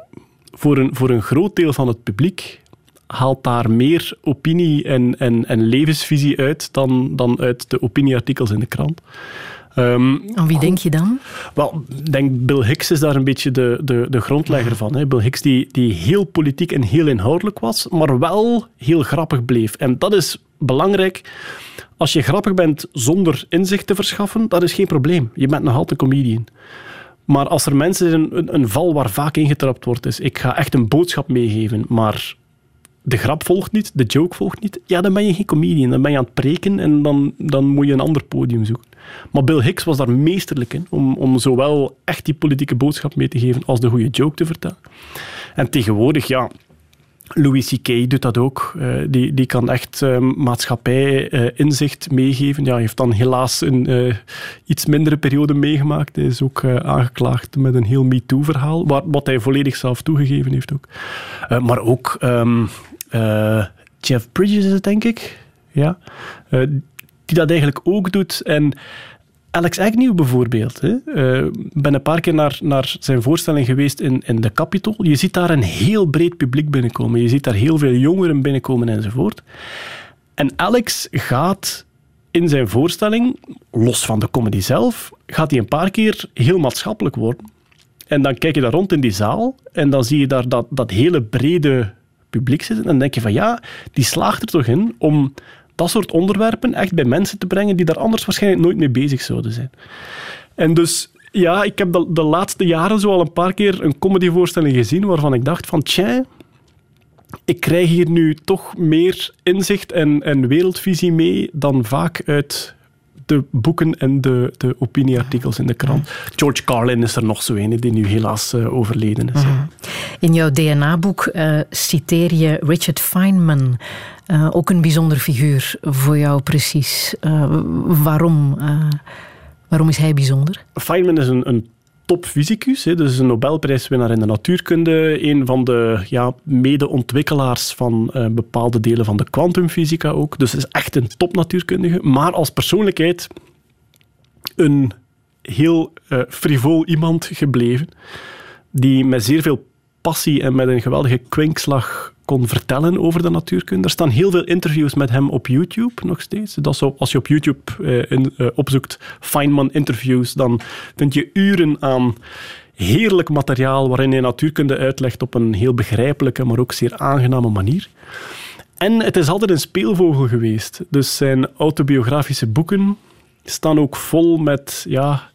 voor een, voor een groot deel van het publiek haalt daar meer opinie en, en, en levensvisie uit dan, dan uit de opinieartikels in de krant. Ehm, Aan wie denk je dan? wel, ik denk Bill Hicks is daar een beetje de, de, de grondlegger van. Hè. Bill Hicks die, die heel politiek en heel inhoudelijk was, maar wel heel grappig bleef. En dat is belangrijk. Als je grappig bent zonder inzicht te verschaffen, dat is geen probleem. Je bent nog altijd comedian. Maar als er mensen zijn, een, een val waar vaak ingetrapt wordt, is ik ga echt een boodschap meegeven, maar de grap volgt niet, de joke volgt niet, ja, dan ben je geen comedian. Dan ben je aan het preken en dan, dan moet je een ander podium zoeken. Maar Bill Hicks was daar meesterlijk in, om, om zowel echt die politieke boodschap mee te geven als de goede joke te vertellen. En tegenwoordig, ja, Louis C.K. doet dat ook. Eh, die, die kan echt uh, maatschappij-inzicht meegeven. Ja, hij heeft dan helaas een uh, iets mindere periode meegemaakt. Hij is ook aangeklaagd met een heel MeToo-verhaal, wat hij volledig zelf toegegeven heeft ook. Maar ook um, Jeff Bridges denk ik. Ja. Die dat eigenlijk ook doet. En Alex Agnew bijvoorbeeld. Uh, ben een paar keer naar, naar zijn voorstelling geweest in, in de Capitol. Je ziet daar een heel breed publiek binnenkomen. Je ziet daar heel veel jongeren binnenkomen enzovoort. En Alex gaat in zijn voorstelling, los van de comedy zelf, gaat hij een paar keer heel maatschappelijk worden. En dan kijk je daar rond in die zaal en dan zie je daar dat, dat hele brede publiek zitten. En dan denk je van ja, die slaagt er toch in om dat soort onderwerpen echt bij mensen te brengen die daar anders waarschijnlijk nooit mee bezig zouden zijn. En dus, ja, ik heb de, de laatste jaren zo al een paar keer een comedyvoorstelling gezien waarvan ik dacht van, tja, ik krijg hier nu toch meer inzicht en, en wereldvisie mee dan vaak uit de boeken en de, de opinieartikels in de krant. George Carlin is er nog zo een, die nu helaas uh, overleden is. Mm. In jouw DNA-boek uh, citeer je Richard Feynman. Uh, ook een bijzonder figuur voor jou precies. Uh, waarom, uh, waarom is hij bijzonder? Feynman is een, een topfysicus, dus een Nobelprijswinnaar in de natuurkunde. Een van de ja, mede-ontwikkelaars van bepaalde delen van de kwantumfysica ook. Dus is echt een topnatuurkundige. Maar als persoonlijkheid een heel frivol iemand gebleven. Die met zeer veel passie en met een geweldige kwinkslag kon vertellen over de natuurkunde. Er staan heel veel interviews met hem op YouTube nog steeds. Dat zo, als je op YouTube uh, in, uh, opzoekt Feynman interviews, dan vind je uren aan heerlijk materiaal waarin hij natuurkunde uitlegt op een heel begrijpelijke, maar ook zeer aangename manier. En het is altijd een speelvogel geweest. Dus zijn autobiografische boeken staan ook vol met ja,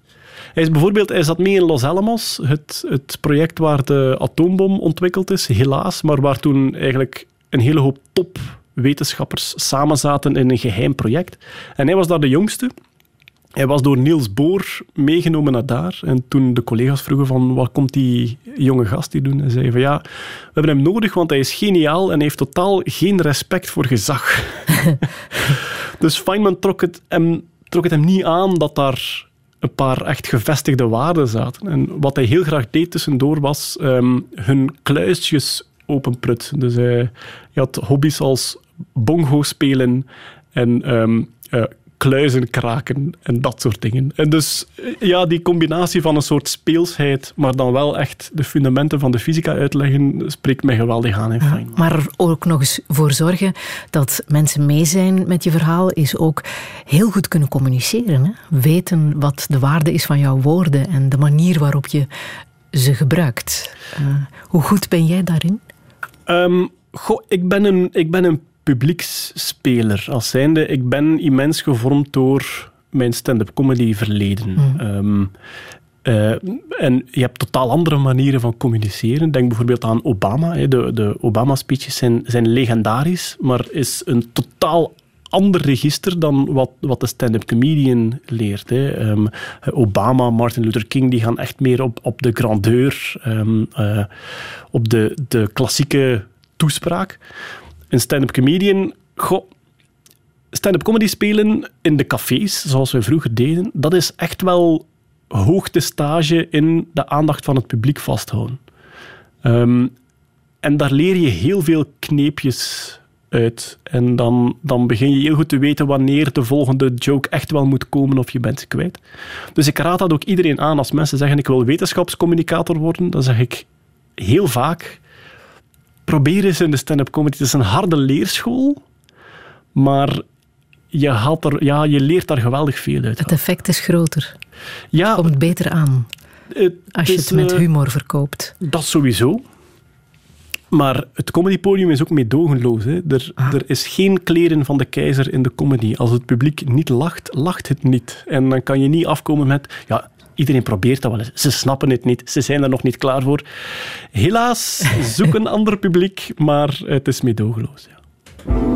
hij is bijvoorbeeld, hij zat mee in Los Alamos, het, het project waar de atoombom ontwikkeld is, helaas, maar waar toen eigenlijk een hele hoop topwetenschappers samen zaten in een geheim project. En hij was daar de jongste. Hij was door Niels Bohr meegenomen naar daar. En toen de collega's vroegen van wat komt die jonge gast hier doen? En zei van ja, we hebben hem nodig, want hij is geniaal en hij heeft totaal geen respect voor gezag. *laughs* dus Feynman trok het, trok het hem niet aan dat daar een paar echt gevestigde waarden zaten. En wat hij heel graag deed tussendoor was ehm, hun kluisjes openprutsen. Dus hij, had hobby's als bongo spelen en eh, kluizen kraken en dat soort dingen. En dus eh, ja, die combinatie van een soort speelsheid, maar dan wel echt de fundamenten van de fysica uitleggen, spreekt mij geweldig aan in Ja, maar er ook nog eens voor zorgen dat mensen mee zijn met je verhaal, is ook heel goed kunnen communiceren. Hè? Weten wat de waarde is van jouw woorden en de manier waarop je ze gebruikt. Eh, hoe goed ben jij daarin? Ehm, goh, ik ben een, ik ben een publieksspeler. Als zijnde, ik ben immens gevormd door mijn stand-up comedy verleden. Ehm, eh, en je hebt totaal andere manieren van communiceren. Denk bijvoorbeeld aan Obama. De, de Obama-speeches zijn, zijn legendarisch, maar is een totaal ander register dan wat, wat de stand-up comedian leert. Hè. Ehm, Obama, Martin Luther King, die gaan echt meer op, op de grandeur, ehm, eh, op de, de klassieke toespraak. Een stand-up comedian, goh, stand-up comedy spelen in de cafés, zoals we vroeger deden, dat is echt wel hoogtestage in de aandacht van het publiek vasthouden. Ehm, en daar leer je heel veel kneepjes uit. En dan, dan begin je heel goed te weten wanneer de volgende joke echt wel moet komen of je bent ze kwijt. Dus ik raad dat ook iedereen aan. Als mensen zeggen ik wil wetenschapscommunicator worden, dan zeg ik heel vaak probeer eens in de stand-up comedy. Het is een harde leerschool, maar je, haalt er, ja, je leert daar geweldig veel uit. Het effect is groter. Ja, Het komt beter aan het als je het met eh, humor verkoopt. Dat sowieso. Maar het comedypodium is ook meedogenloos. Hè. Er, Ah. er is geen kleren van de keizer in de comedy. Als het publiek niet lacht, lacht het niet. En dan kan je niet afkomen met... Ja, iedereen probeert dat wel eens. Ze snappen het niet. Ze zijn er nog niet klaar voor. Helaas, zoek een *laughs* ander publiek, maar het is meedogenloos. Ja.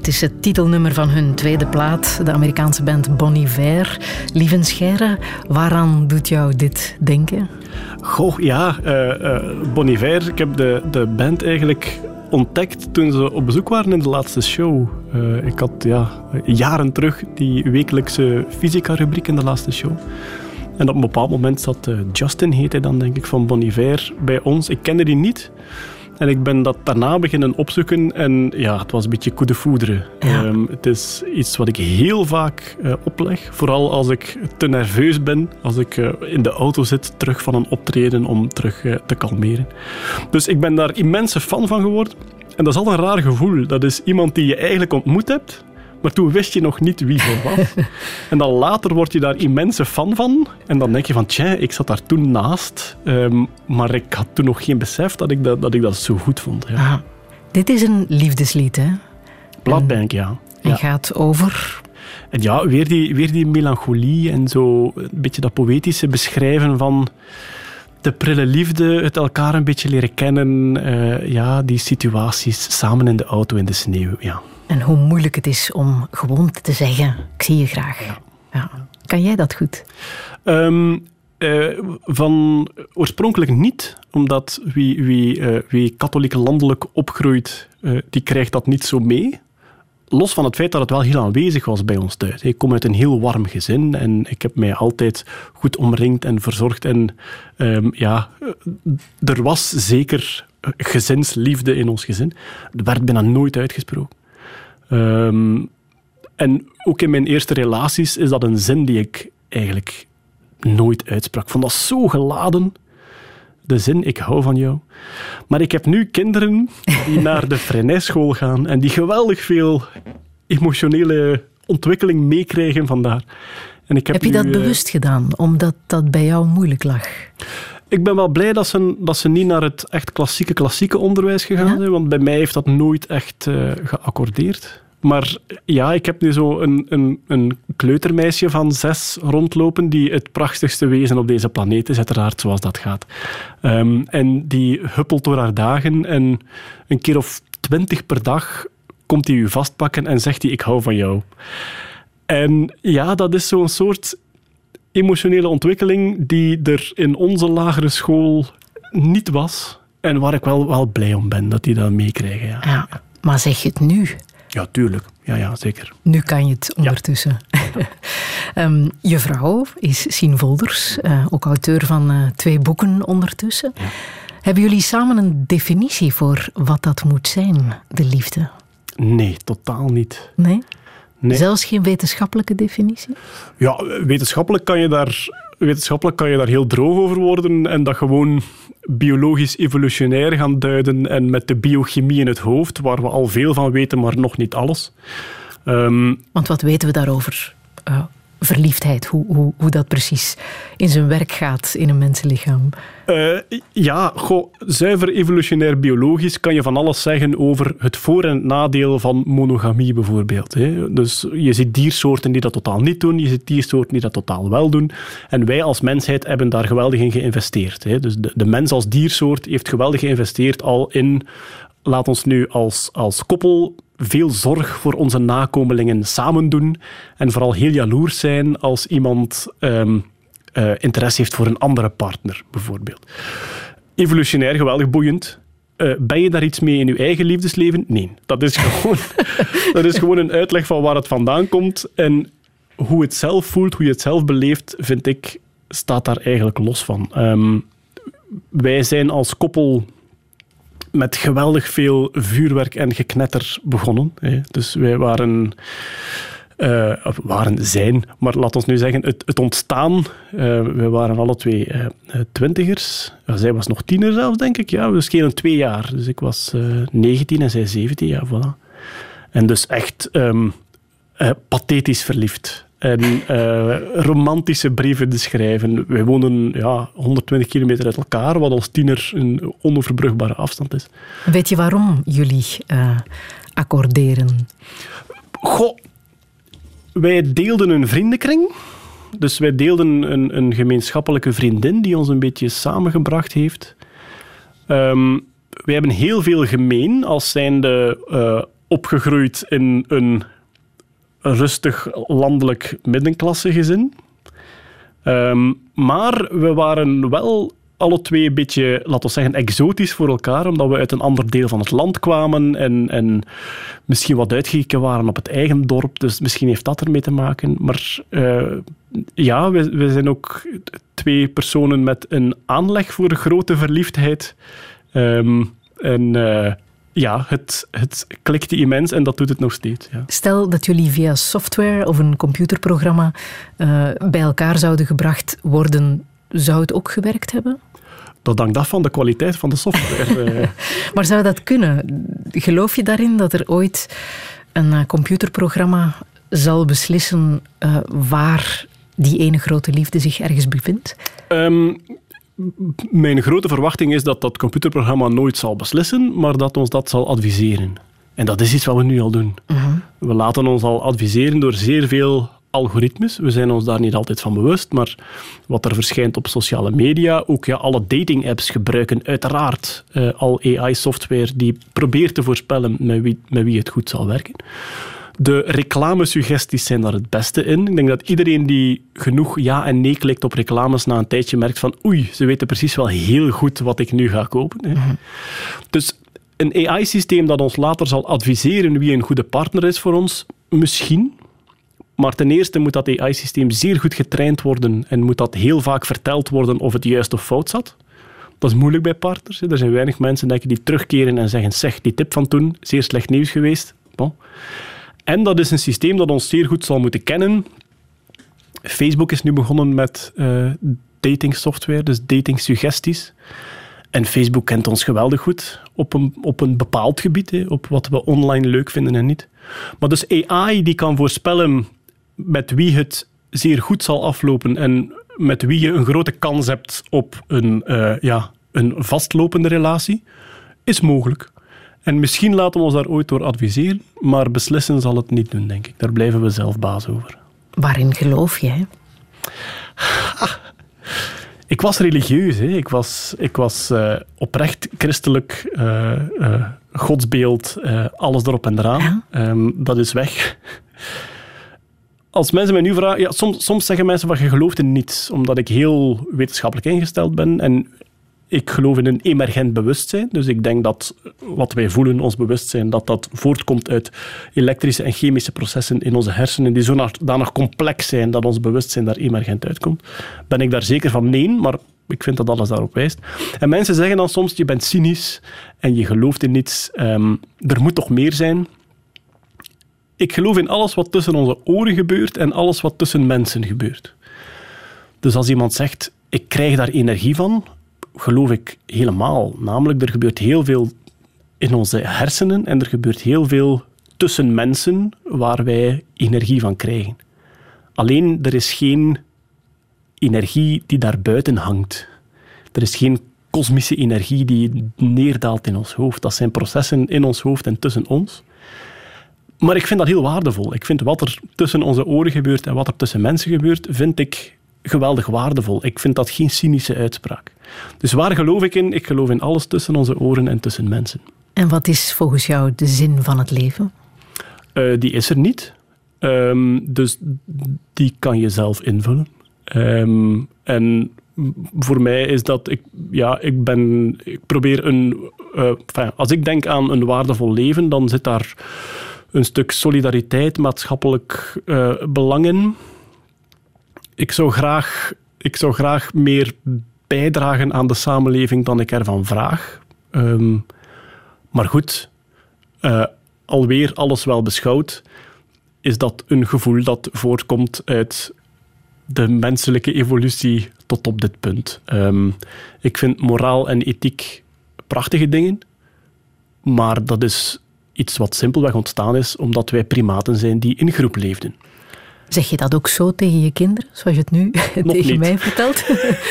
Het is het titelnummer van hun tweede plaat, de Amerikaanse band Bon Iver. Lieven waaraan doet jou dit denken? Goh, ja, uh, Iver, ik heb de, de band eigenlijk ontdekt toen ze op bezoek waren in de laatste show. Uh, ik had ja, jaren terug die wekelijkse fysica-rubriek in de laatste show. En op een bepaald moment zat uh, Justin, heet hij dan denk ik, van Bon Iver bij ons. Ik kende die niet. En ik ben dat daarna beginnen opzoeken en ja, het was een beetje coup de foudre. Ja. Um, het is iets wat ik heel vaak uh, opleg. Vooral als ik te nerveus ben, als ik uh, in de auto zit, terug van een optreden om terug uh, te kalmeren. Dus ik ben daar immense fan van geworden. En dat is al een raar gevoel. Dat is iemand die je eigenlijk ontmoet hebt, maar toen wist je nog niet wie ze was. *laughs* en dan later word je daar immense fan van. En dan denk je van, tja, ik zat daar toen naast. Um, maar ik had toen nog geen besef dat ik dat, dat, ik dat zo goed vond. Ja. Ah, dit is een liefdeslied, hè? Bladbank, ja. En ja. gaat over... En ja, weer die, weer die melancholie en zo een beetje dat poëtische beschrijven van de prille liefde, het elkaar een beetje leren kennen. Uh, ja, die situaties samen in de auto in de sneeuw, ja. En hoe moeilijk het is om gewoon te zeggen: Ik zie je graag. Ja. Ja. Kan jij dat goed? Um, uh, van oorspronkelijk niet, omdat wie, wie, uh, wie katholiek landelijk opgroeit, uh, die krijgt dat niet zo mee. Los van het feit dat het wel heel aanwezig was bij ons thuis. Ik kom uit een heel warm gezin en ik heb mij altijd goed omringd en verzorgd. En um, ja, er was zeker gezinsliefde in ons gezin. Er werd bijna nooit uitgesproken. Um, en ook in mijn eerste relaties is dat een zin die ik eigenlijk nooit uitsprak. Ik vond dat zo geladen. De zin, ik hou van jou. Maar ik heb nu kinderen die *laughs* naar de Freinet-school gaan en die geweldig veel emotionele ontwikkeling meekrijgen vandaar. En ik heb, heb je nu, dat bewust uh, gedaan, omdat dat bij jou moeilijk lag? Ik ben wel blij dat ze, dat ze niet naar het echt klassieke, klassieke onderwijs gegaan ja? zijn, want bij mij heeft dat nooit echt uh, geaccordeerd. Maar ja, ik heb nu zo een, een, een kleutermeisje van zes rondlopen die het prachtigste wezen op deze planeet is, uiteraard, zoals dat gaat. Um, en die huppelt door haar dagen en een keer of twintig per dag komt hij u vastpakken en zegt hij, ik hou van jou. En ja, dat is zo'n soort emotionele ontwikkeling die er in onze lagere school niet was. En waar ik wel, wel blij om ben dat die dat meekrijgen. Ja. Ja, maar zeg je het nu? Ja, tuurlijk. Ja, ja, zeker. Nu kan je het ondertussen. Ja. *laughs* um, je vrouw is Sien Volders, uh, ook auteur van uh, twee boeken ondertussen. Ja. Hebben jullie samen een definitie voor wat dat moet zijn, de liefde? Nee, totaal niet. Nee? Nee. Zelfs geen wetenschappelijke definitie? Ja, wetenschappelijk kan je daar, wetenschappelijk kan je daar heel droog over worden en dat gewoon biologisch evolutionair gaan duiden en met de biochemie in het hoofd, waar we al veel van weten, maar nog niet alles. Um, Want wat weten we daarover? Uh, verliefdheid, hoe, hoe, hoe dat precies in zijn werk gaat in een mensenlichaam? Uh, ja, zuiver evolutionair biologisch kan je van alles zeggen over het voor- en het nadeel van monogamie bijvoorbeeld. Hè. Dus je ziet diersoorten die dat totaal niet doen, je ziet diersoorten die dat totaal wel doen. En wij als mensheid hebben daar geweldig in geïnvesteerd. Hè. Dus de, de mens als diersoort heeft geweldig geïnvesteerd al in, laat ons nu als, als koppel veel zorg voor onze nakomelingen samen doen en vooral heel jaloers zijn als iemand um, uh, interesse heeft voor een andere partner, bijvoorbeeld. Evolutionair geweldig boeiend. Uh, ben je daar iets mee in je eigen liefdesleven? Nee. Dat is, *laughs* gewoon, dat is gewoon een uitleg van waar het vandaan komt. En hoe het zelf voelt, hoe je het zelf beleeft, vind ik, staat daar eigenlijk los van. Um, wij zijn als koppel met geweldig veel vuurwerk en geknetter begonnen. Hè. Dus wij waren... Uh, waren zijn, maar laat ons nu zeggen, het, het ontstaan. Uh, we waren alle twee uh, twintigers. Zij was nog tiener zelfs, denk ik. Ja, we schelen twee jaar. Dus ik was 19 en zij 17, ja, voilà. En dus echt um, pathetisch verliefd. En uh, romantische brieven te schrijven. Wij wonen ja, 120 kilometer uit elkaar, wat als tiener een onoverbrugbare afstand is. Weet je waarom jullie uh, accorderen? Goh, wij deelden een vriendenkring. Dus wij deelden een, een gemeenschappelijke vriendin die ons een beetje samengebracht heeft. Um, wij hebben heel veel gemeen als zijnde uh, opgegroeid in een rustig landelijk middenklassegezin. Ehm, maar we waren wel alle twee een beetje, laten we zeggen, exotisch voor elkaar, omdat we uit een ander deel van het land kwamen en, en misschien wat uitgekeken waren op het eigen dorp. Dus misschien heeft dat ermee te maken. Maar uh, ja, we, we zijn ook twee personen met een aanleg voor grote verliefdheid. Um, en uh, ja, het, het klikte immens en dat doet het nog steeds. Ja. Stel dat jullie via software of een computerprogramma uh, bij elkaar zouden gebracht worden, zou het ook gewerkt hebben? Dat hangt af van de kwaliteit van de software. *laughs* Eh. maar zou dat kunnen? Geloof je daarin dat er ooit een uh, computerprogramma zal beslissen uh, waar die ene grote liefde zich ergens bevindt? Um, mijn grote verwachting is dat dat computerprogramma nooit zal beslissen, maar dat ons dat zal adviseren. En dat is iets wat we nu al doen. Uh -huh. We laten ons al adviseren door zeer veel algoritmes. We zijn ons daar niet altijd van bewust, maar wat er verschijnt op sociale media, ook ja, alle dating-apps gebruiken uiteraard uh, al AI-software die probeert te voorspellen met wie, met wie het goed zal werken. De reclamesuggesties zijn daar het beste in. Ik denk dat iedereen die genoeg ja en nee klikt op reclames na een tijdje merkt van oei, ze weten precies wel heel goed wat ik nu ga kopen. Hè. Mm-hmm. Dus een AI-systeem dat ons later zal adviseren wie een goede partner is voor ons, misschien. Maar ten eerste moet dat AI-systeem zeer goed getraind worden en moet dat heel vaak verteld worden of het juist of fout zat. Dat is moeilijk bij partners. Hè. Er zijn weinig mensen denk ik, die terugkeren en zeggen zeg, die tip van toen, zeer slecht nieuws geweest. Bon. En dat is een systeem dat ons zeer goed zal moeten kennen. Facebook is nu begonnen met uh, dating software, dus dating suggesties. En Facebook kent ons geweldig goed op een, op een bepaald gebied, hè, op wat we online leuk vinden en niet. Maar dus AI die kan voorspellen met wie het zeer goed zal aflopen en met wie je een grote kans hebt op een, uh, ja, een vastlopende relatie, is mogelijk. En misschien laten we ons daar ooit door adviseren, maar beslissen zal het niet doen, denk ik. Daar blijven we zelf baas over. Waarin geloof je? Ik was religieus. Hè. Ik was, ik was uh, oprecht christelijk, uh, uh, godsbeeld, alles erop en eraan. Ja? Um, dat is weg. Als mensen mij nu vragen... Ja, soms, soms zeggen mensen van je gelooft in niets, omdat ik heel wetenschappelijk ingesteld ben. En ik geloof in een emergent bewustzijn. Dus ik denk dat wat wij voelen, ons bewustzijn, dat dat voortkomt uit elektrische en chemische processen in onze hersenen die zodanig complex zijn dat ons bewustzijn daar emergent uitkomt. Ben ik daar zeker van? Nee, maar ik vind dat alles daarop wijst. En mensen zeggen dan soms, je bent cynisch en je gelooft in niets. Um, er moet toch meer zijn? Ik geloof in alles wat tussen onze oren gebeurt en alles wat tussen mensen gebeurt. Dus als iemand zegt, ik krijg daar energie van, geloof ik helemaal. Namelijk, er gebeurt heel veel in onze hersenen en er gebeurt heel veel tussen mensen waar wij energie van krijgen. Alleen er is geen energie die daar buiten hangt. Er is geen kosmische energie die neerdaalt in ons hoofd. Dat zijn processen in ons hoofd en tussen ons. Maar ik vind dat heel waardevol. Ik vind wat er tussen onze oren gebeurt en wat er tussen mensen gebeurt, vind ik geweldig waardevol. Ik vind dat geen cynische uitspraak. Dus waar geloof ik in? Ik geloof in alles tussen onze oren en tussen mensen. En wat is volgens jou de zin van het leven? Uh, die is er niet. Um, dus die kan je zelf invullen. Um, en voor mij is dat, ik, ja, ik ben, ik probeer een, uh, enfin, als ik denk aan een waardevol leven, dan zit daar een stuk solidariteit, maatschappelijk uh, belang in ik zou graag, ik zou graag meer bijdragen aan de samenleving dan ik ervan vraag. Um, maar goed, uh, alweer alles wel beschouwd, is dat een gevoel dat voortkomt uit de menselijke evolutie tot op dit punt. Um, ik vind moraal en ethiek prachtige dingen, maar dat is iets wat simpelweg ontstaan is omdat wij primaten zijn die in groep leefden. Zeg je dat ook zo tegen je kinderen, zoals je het nu *laughs* Nog tegen niet. mij vertelt?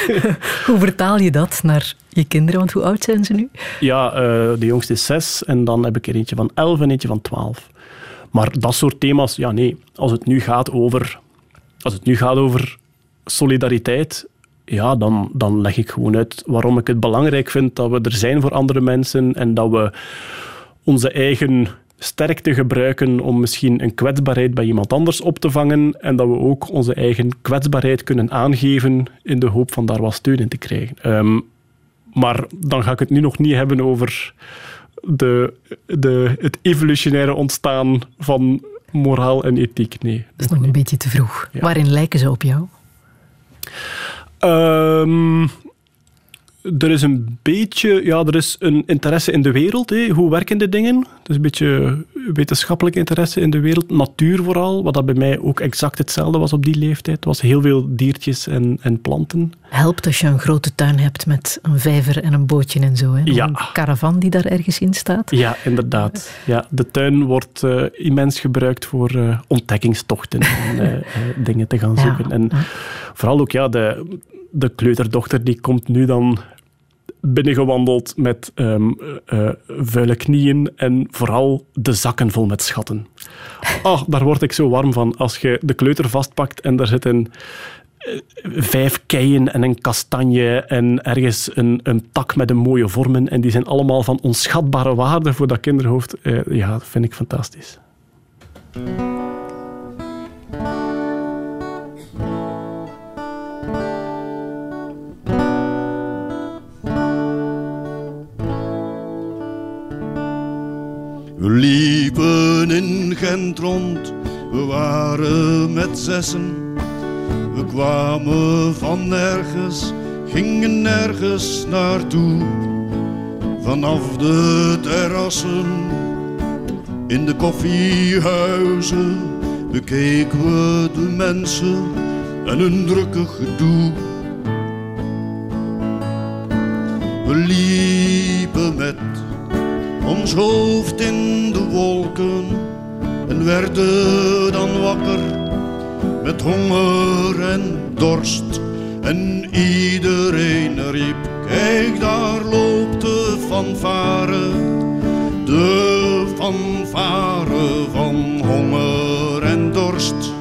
*laughs* hoe vertaal je dat naar je kinderen? Want hoe oud zijn ze nu? Ja, uh, de jongste is zes en dan heb ik er eentje van elf en eentje van twaalf. Maar dat soort thema's, ja nee, als het nu gaat over, als het nu gaat over solidariteit, ja, dan, dan leg ik gewoon uit waarom ik het belangrijk vind dat we er zijn voor andere mensen en dat we onze eigen sterkte gebruiken om misschien een kwetsbaarheid bij iemand anders op te vangen en dat we ook onze eigen kwetsbaarheid kunnen aangeven in de hoop van daar wat steun in te krijgen. Ehm, maar dan ga ik het nu nog niet hebben over de, de, het evolutionaire ontstaan van moraal en ethiek. Nee. Dat is nog een beetje te vroeg. Waarin lijken ze op jou? Ehm, er is een beetje, ja, er is een interesse in de wereld. Hè. Hoe werken de dingen? Dus een beetje wetenschappelijk interesse in de wereld. Natuur vooral, wat dat bij mij ook exact hetzelfde was op die leeftijd. Het was heel veel diertjes en, en planten. Helpt als je een grote tuin hebt met een vijver en een bootje en zo. Hè? Ja. Een caravan die daar ergens in staat. Ja, inderdaad. Ja, de tuin wordt eh, immens gebruikt voor eh, ontdekkingstochten en *laughs* eh, dingen te gaan Ja. zoeken. En vooral ook ja, de, de kleuterdochter die komt nu dan binnengewandeld met ehm, eh, eh, vuile knieën en vooral de zakken vol met schatten. Oh, daar word ik zo warm van. Als je de kleuter vastpakt en daar zitten eh, vijf keien en een kastanje en ergens een, een tak met een mooie vormen en die zijn allemaal van onschatbare waarde voor dat kinderhoofd. Ja, dat vind ik fantastisch. We liepen in Gent rond, we waren met zessen. We kwamen van nergens, gingen nergens naartoe. Vanaf de terrassen, in de koffiehuizen, bekeken we de mensen en hun drukke gedoe. We liepen met ons hoofd in de wolken en werden dan wakker met honger en dorst. En iedereen riep, kijk daar loopt de fanfare, de fanfare van honger en dorst.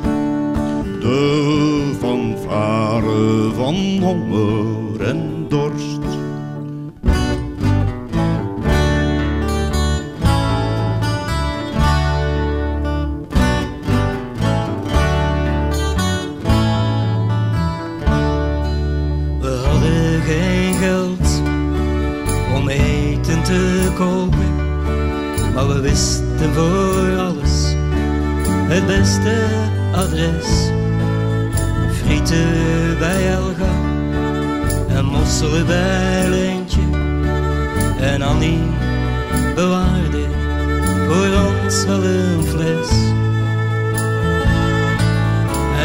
De fanfare van honger en dorst. Te kopen, maar we wisten voor alles het beste adres. Frieten bij Elga en mosselen bij Leentje. En Annie bewaarde voor ons wel een fles.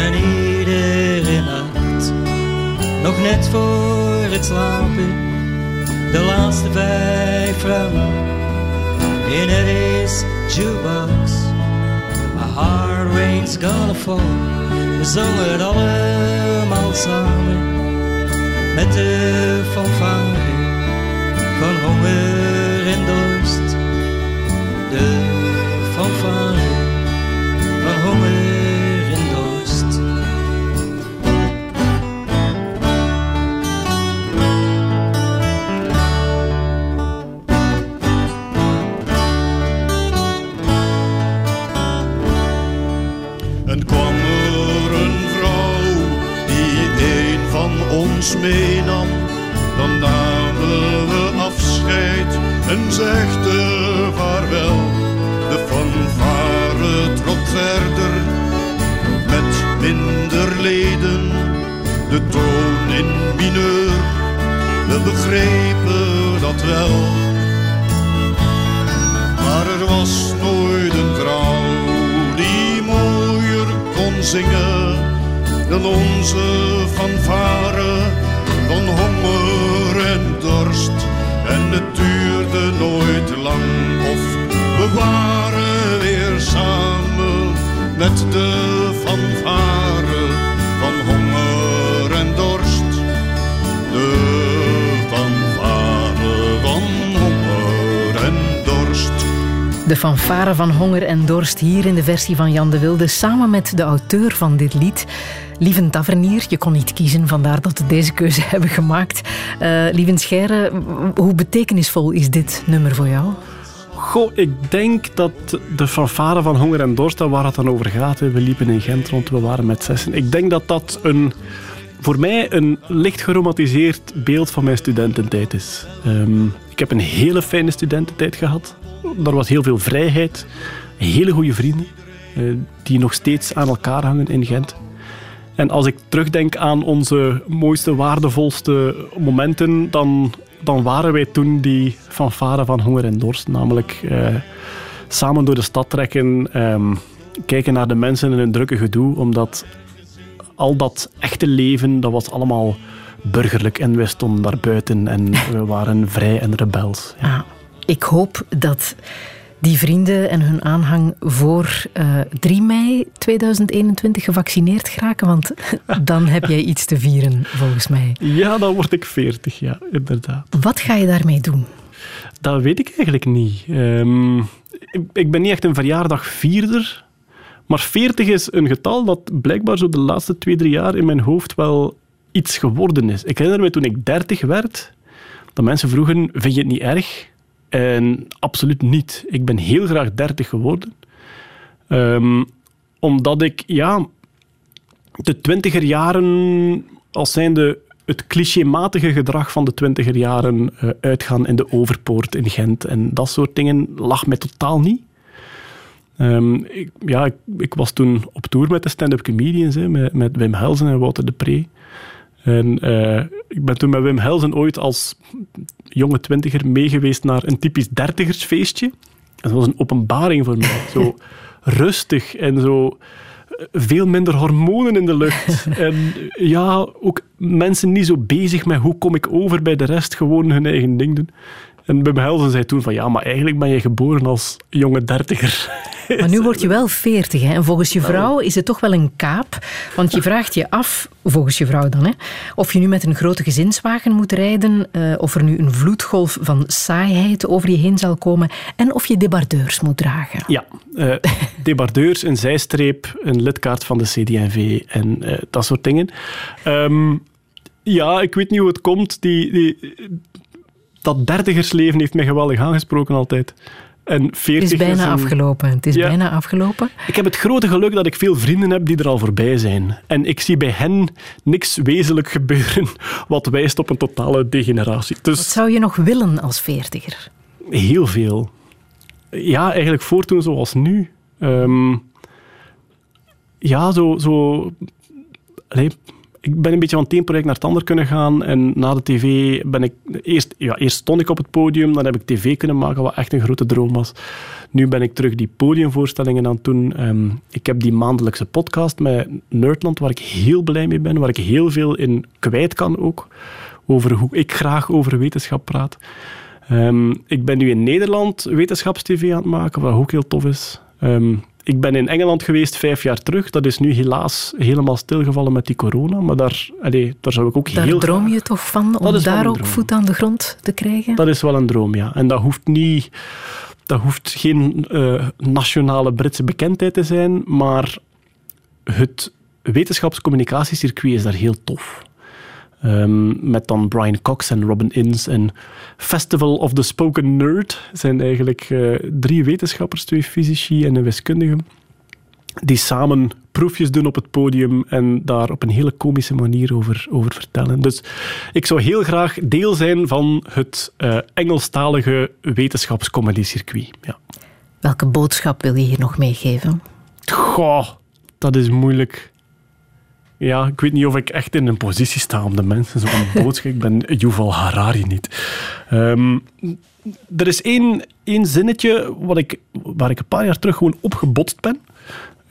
En iedere nacht nog net voor het slapen, de laatste vijf vrouwen in Eddie's jukebox. My heart rain's gonna fall, we zongen het allemaal samen met de fanfare van honger en dorst. De fanfare van honger dan namen we afscheid en zegden vaarwel. De fanfare trok verder met minder leden, de toon in mineur. We begrepen dat wel. Maar er was nooit een vrouw die mooier kon zingen dan onze fanfare van honger en dorst. En het duurde nooit lang of we waren weer samen met de fanfare De fanfare van honger en dorst hier in de versie van Jan de Wilde, samen met de auteur van dit lied, Lieven Tavernier. Je kon niet kiezen, vandaar dat we deze keuze *laughs* hebben gemaakt. Eh Lieven Scheire, hoe betekenisvol is dit nummer voor jou? Goh, ik denk dat de fanfare van Honger en Dorst, waar het dan over gaat, we liepen in Gent rond, we waren met zessen. Ik denk dat dat een, voor mij een licht geromantiseerd beeld van mijn studententijd is. Ehm, ik heb een hele fijne studententijd gehad. Er was heel veel vrijheid, hele goede vrienden, eh, die nog steeds aan elkaar hangen in Gent. En als ik terugdenk aan onze mooiste, waardevolste momenten, dan, dan waren wij toen die fanfare van honger en dorst. Namelijk eh, samen door de stad trekken, ehm, kijken naar de mensen in hun drukke gedoe, omdat al dat echte leven, dat was allemaal burgerlijk en wij stonden daar buiten en we waren vrij en rebels. Ja. Ik hoop dat die vrienden en hun aanhang voor eh 3 mei 2021 gevaccineerd geraken, want *laughs* dan heb jij iets te vieren, volgens mij. Ja, dan word ik 40, ja, inderdaad. Wat ga je daarmee doen? Dat weet ik eigenlijk niet. Ehm, ik, ik ben niet echt een verjaardagvierder. Maar 40 is een getal dat blijkbaar zo de laatste twee, drie jaar in mijn hoofd wel iets geworden is. Ik herinner me toen ik 30 werd, dat mensen vroegen, vind je het niet erg? En absoluut niet. Ik ben heel graag 30 geworden. Ehm, omdat ik, ja, de twintiger jaren als zijnde het clichématige gedrag van de twintiger jaren eh, uitgaan in de Overpoort in Gent en dat soort dingen lag mij totaal niet. Ehm, ik, ja, ik, ik was toen op tour met de stand-up comedians, met, met Wim Helsen en Wouter de Pre. En eh, ik ben toen met Wim Helsen ooit als jonge twintiger meegeweest naar een typisch dertigersfeestje. En dat was een openbaring voor mij. Zo *laughs* rustig en zo eh, veel minder hormonen in de lucht. *laughs* En ja, ook mensen niet zo bezig met hoe kom ik over bij de rest, gewoon hun eigen ding doen. En Wim Helsen zei toen van ja, maar eigenlijk ben je geboren als jonge dertiger. *laughs* Maar nu word je wel 40 hè? en volgens je vrouw is het toch wel een kaap. Want je vraagt je af, volgens je vrouw dan, hè, of je nu met een grote gezinswagen moet rijden, eh, of er nu een vloedgolf van saaiheid over je heen zal komen en of je debardeurs moet dragen. Ja, eh, *laughs* debardeurs, een zijstreep, een lidkaart van de CD&V en eh, dat soort dingen. Ehm, ja, ik weet niet hoe het komt. Die, die, dat dertigersleven heeft mij geweldig aangesproken altijd. En Het 40 is bijna een- afgelopen. Het is Ja. bijna afgelopen. Ik heb het grote geluk dat ik veel vrienden heb die er al voorbij zijn. En ik zie bij hen niks wezenlijk gebeuren wat wijst op een totale degeneratie. Wat Dus zou je nog willen als veertiger? heel veel. Ja, eigenlijk voortdoen zoals nu. Ehm, ja, zo... zo allee, ik ben een beetje van het een project naar het ander kunnen gaan. En na de tv ben ik... Eerst, ja, eerst stond ik op het podium, dan heb ik tv kunnen maken, wat echt een grote droom was. Nu ben ik terug die podiumvoorstellingen aan het doen. Ehm, ik heb die maandelijkse podcast met Nerdland, waar ik heel blij mee ben, waar ik heel veel in kwijt kan ook. Over hoe ik graag over wetenschap praat. Ehm, ik ben nu in Nederland wetenschapstv aan het maken, wat ook heel tof is. Ehm, ik ben in Engeland geweest vijf jaar terug. Dat is nu helaas helemaal stilgevallen met die corona. Maar daar, allee, daar zou ik ook Daar heel droom je toch van, om daar ook voet aan de grond te krijgen? Dat is wel een droom, ja. En dat hoeft niet... Dat hoeft geen eh, nationale Britse bekendheid te zijn, maar het wetenschapscommunicatiecircuit is daar heel tof. Ehm, met dan Brian Cox en Robin Innes en Festival of the Spoken Nerd zijn eigenlijk eh, drie wetenschappers, twee fysici en een wiskundige, die samen proefjes doen op het podium en daar op een hele komische manier over, over vertellen. Dus ik zou heel graag deel zijn van het eh, Engelstalige wetenschapscomedy-circuit. Ja. Welke boodschap wil je hier nog meegeven? Goh, dat is moeilijk. Ja, ik weet niet of ik echt in een positie sta om de mensen zo'n boodschap... Ik ben Yuval Harari niet. Ehm, er is één, één zinnetje wat ik, waar ik een paar jaar terug gewoon opgebotst ben.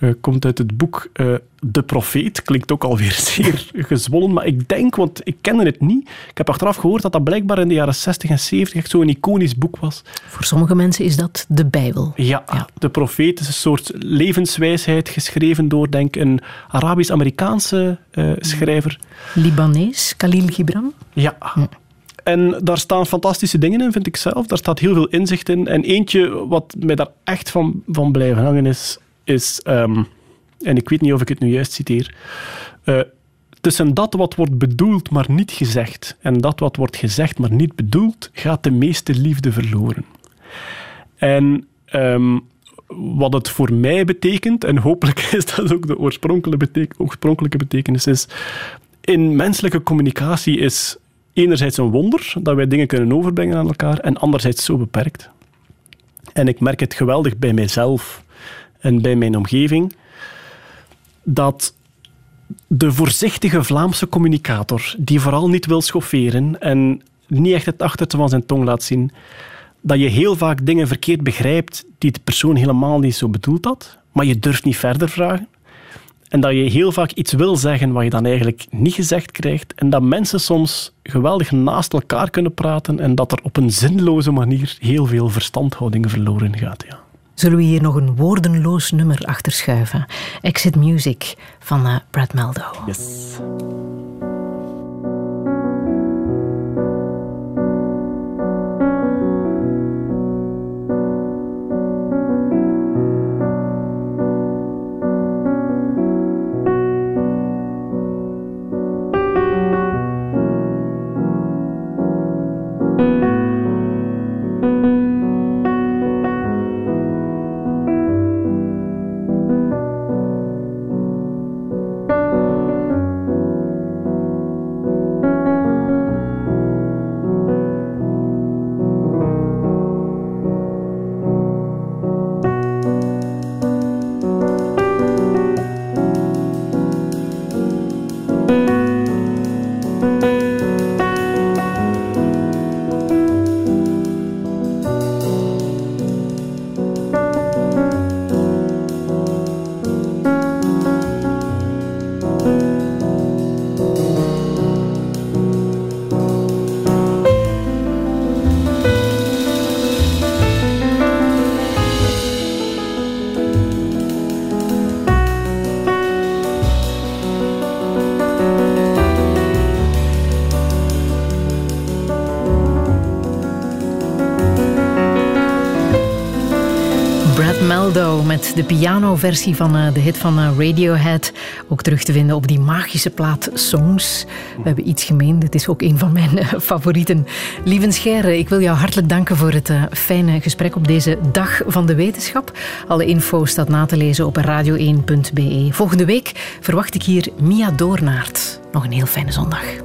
Eh, komt uit het boek eh, De Profeet. Klinkt ook alweer *laughs* zeer gezwollen, maar ik denk, want ik kende het niet. Ik heb achteraf gehoord dat dat blijkbaar in de jaren 60 en 70 echt zo'n iconisch boek was. Voor sommige mensen is dat de Bijbel. Ja, de profeet is een soort levenswijsheid geschreven door, denk ik, een Arabisch-Amerikaanse eh, schrijver. Libanees, Khalil Gibran. Ja. En daar staan fantastische dingen in, vind ik zelf. Daar staat heel veel inzicht in. En eentje wat mij daar echt van, van blijven hangen is... is ehm, en ik weet niet of ik het nu juist citeer... eh, tussen dat wat wordt bedoeld, maar niet gezegd, en dat wat wordt gezegd, maar niet bedoeld, gaat de meeste liefde verloren. En ehm, wat het voor mij betekent, en hopelijk *laughs* is dat ook de oorspronkelijke, betek- oorspronkelijke betekenis, is in menselijke communicatie is enerzijds een wonder dat wij dingen kunnen overbrengen aan elkaar en anderzijds zo beperkt. En ik merk het geweldig bij mijzelf en bij mijn omgeving dat de voorzichtige Vlaamse communicator, die vooral niet wil schofferen en niet echt het achterste van zijn tong laat zien, dat je heel vaak dingen verkeerd begrijpt die de persoon helemaal niet zo bedoeld had, maar je durft niet verder vragen. En dat je heel vaak iets wil zeggen wat je dan eigenlijk niet gezegd krijgt. En dat mensen soms geweldig naast elkaar kunnen praten en dat er op een zinloze manier heel veel verstandhouding verloren gaat. Ja. Zullen we hier nog een woordenloos nummer achter schuiven? Exit Music van eh, Brad Meldo. Yes. De pianoversie van eh, de hit van eh, Radiohead. Ook terug te vinden op die magische plaat Songs. We hebben iets gemeen. Dit is ook een van mijn eh, favorieten. Lieve Scheire, ik wil jou hartelijk danken voor het fijne gesprek op deze dag van de wetenschap. Alle info staat na te lezen op radio1.be. Volgende week verwacht ik hier Mia Doornaert. Nog een heel fijne zondag.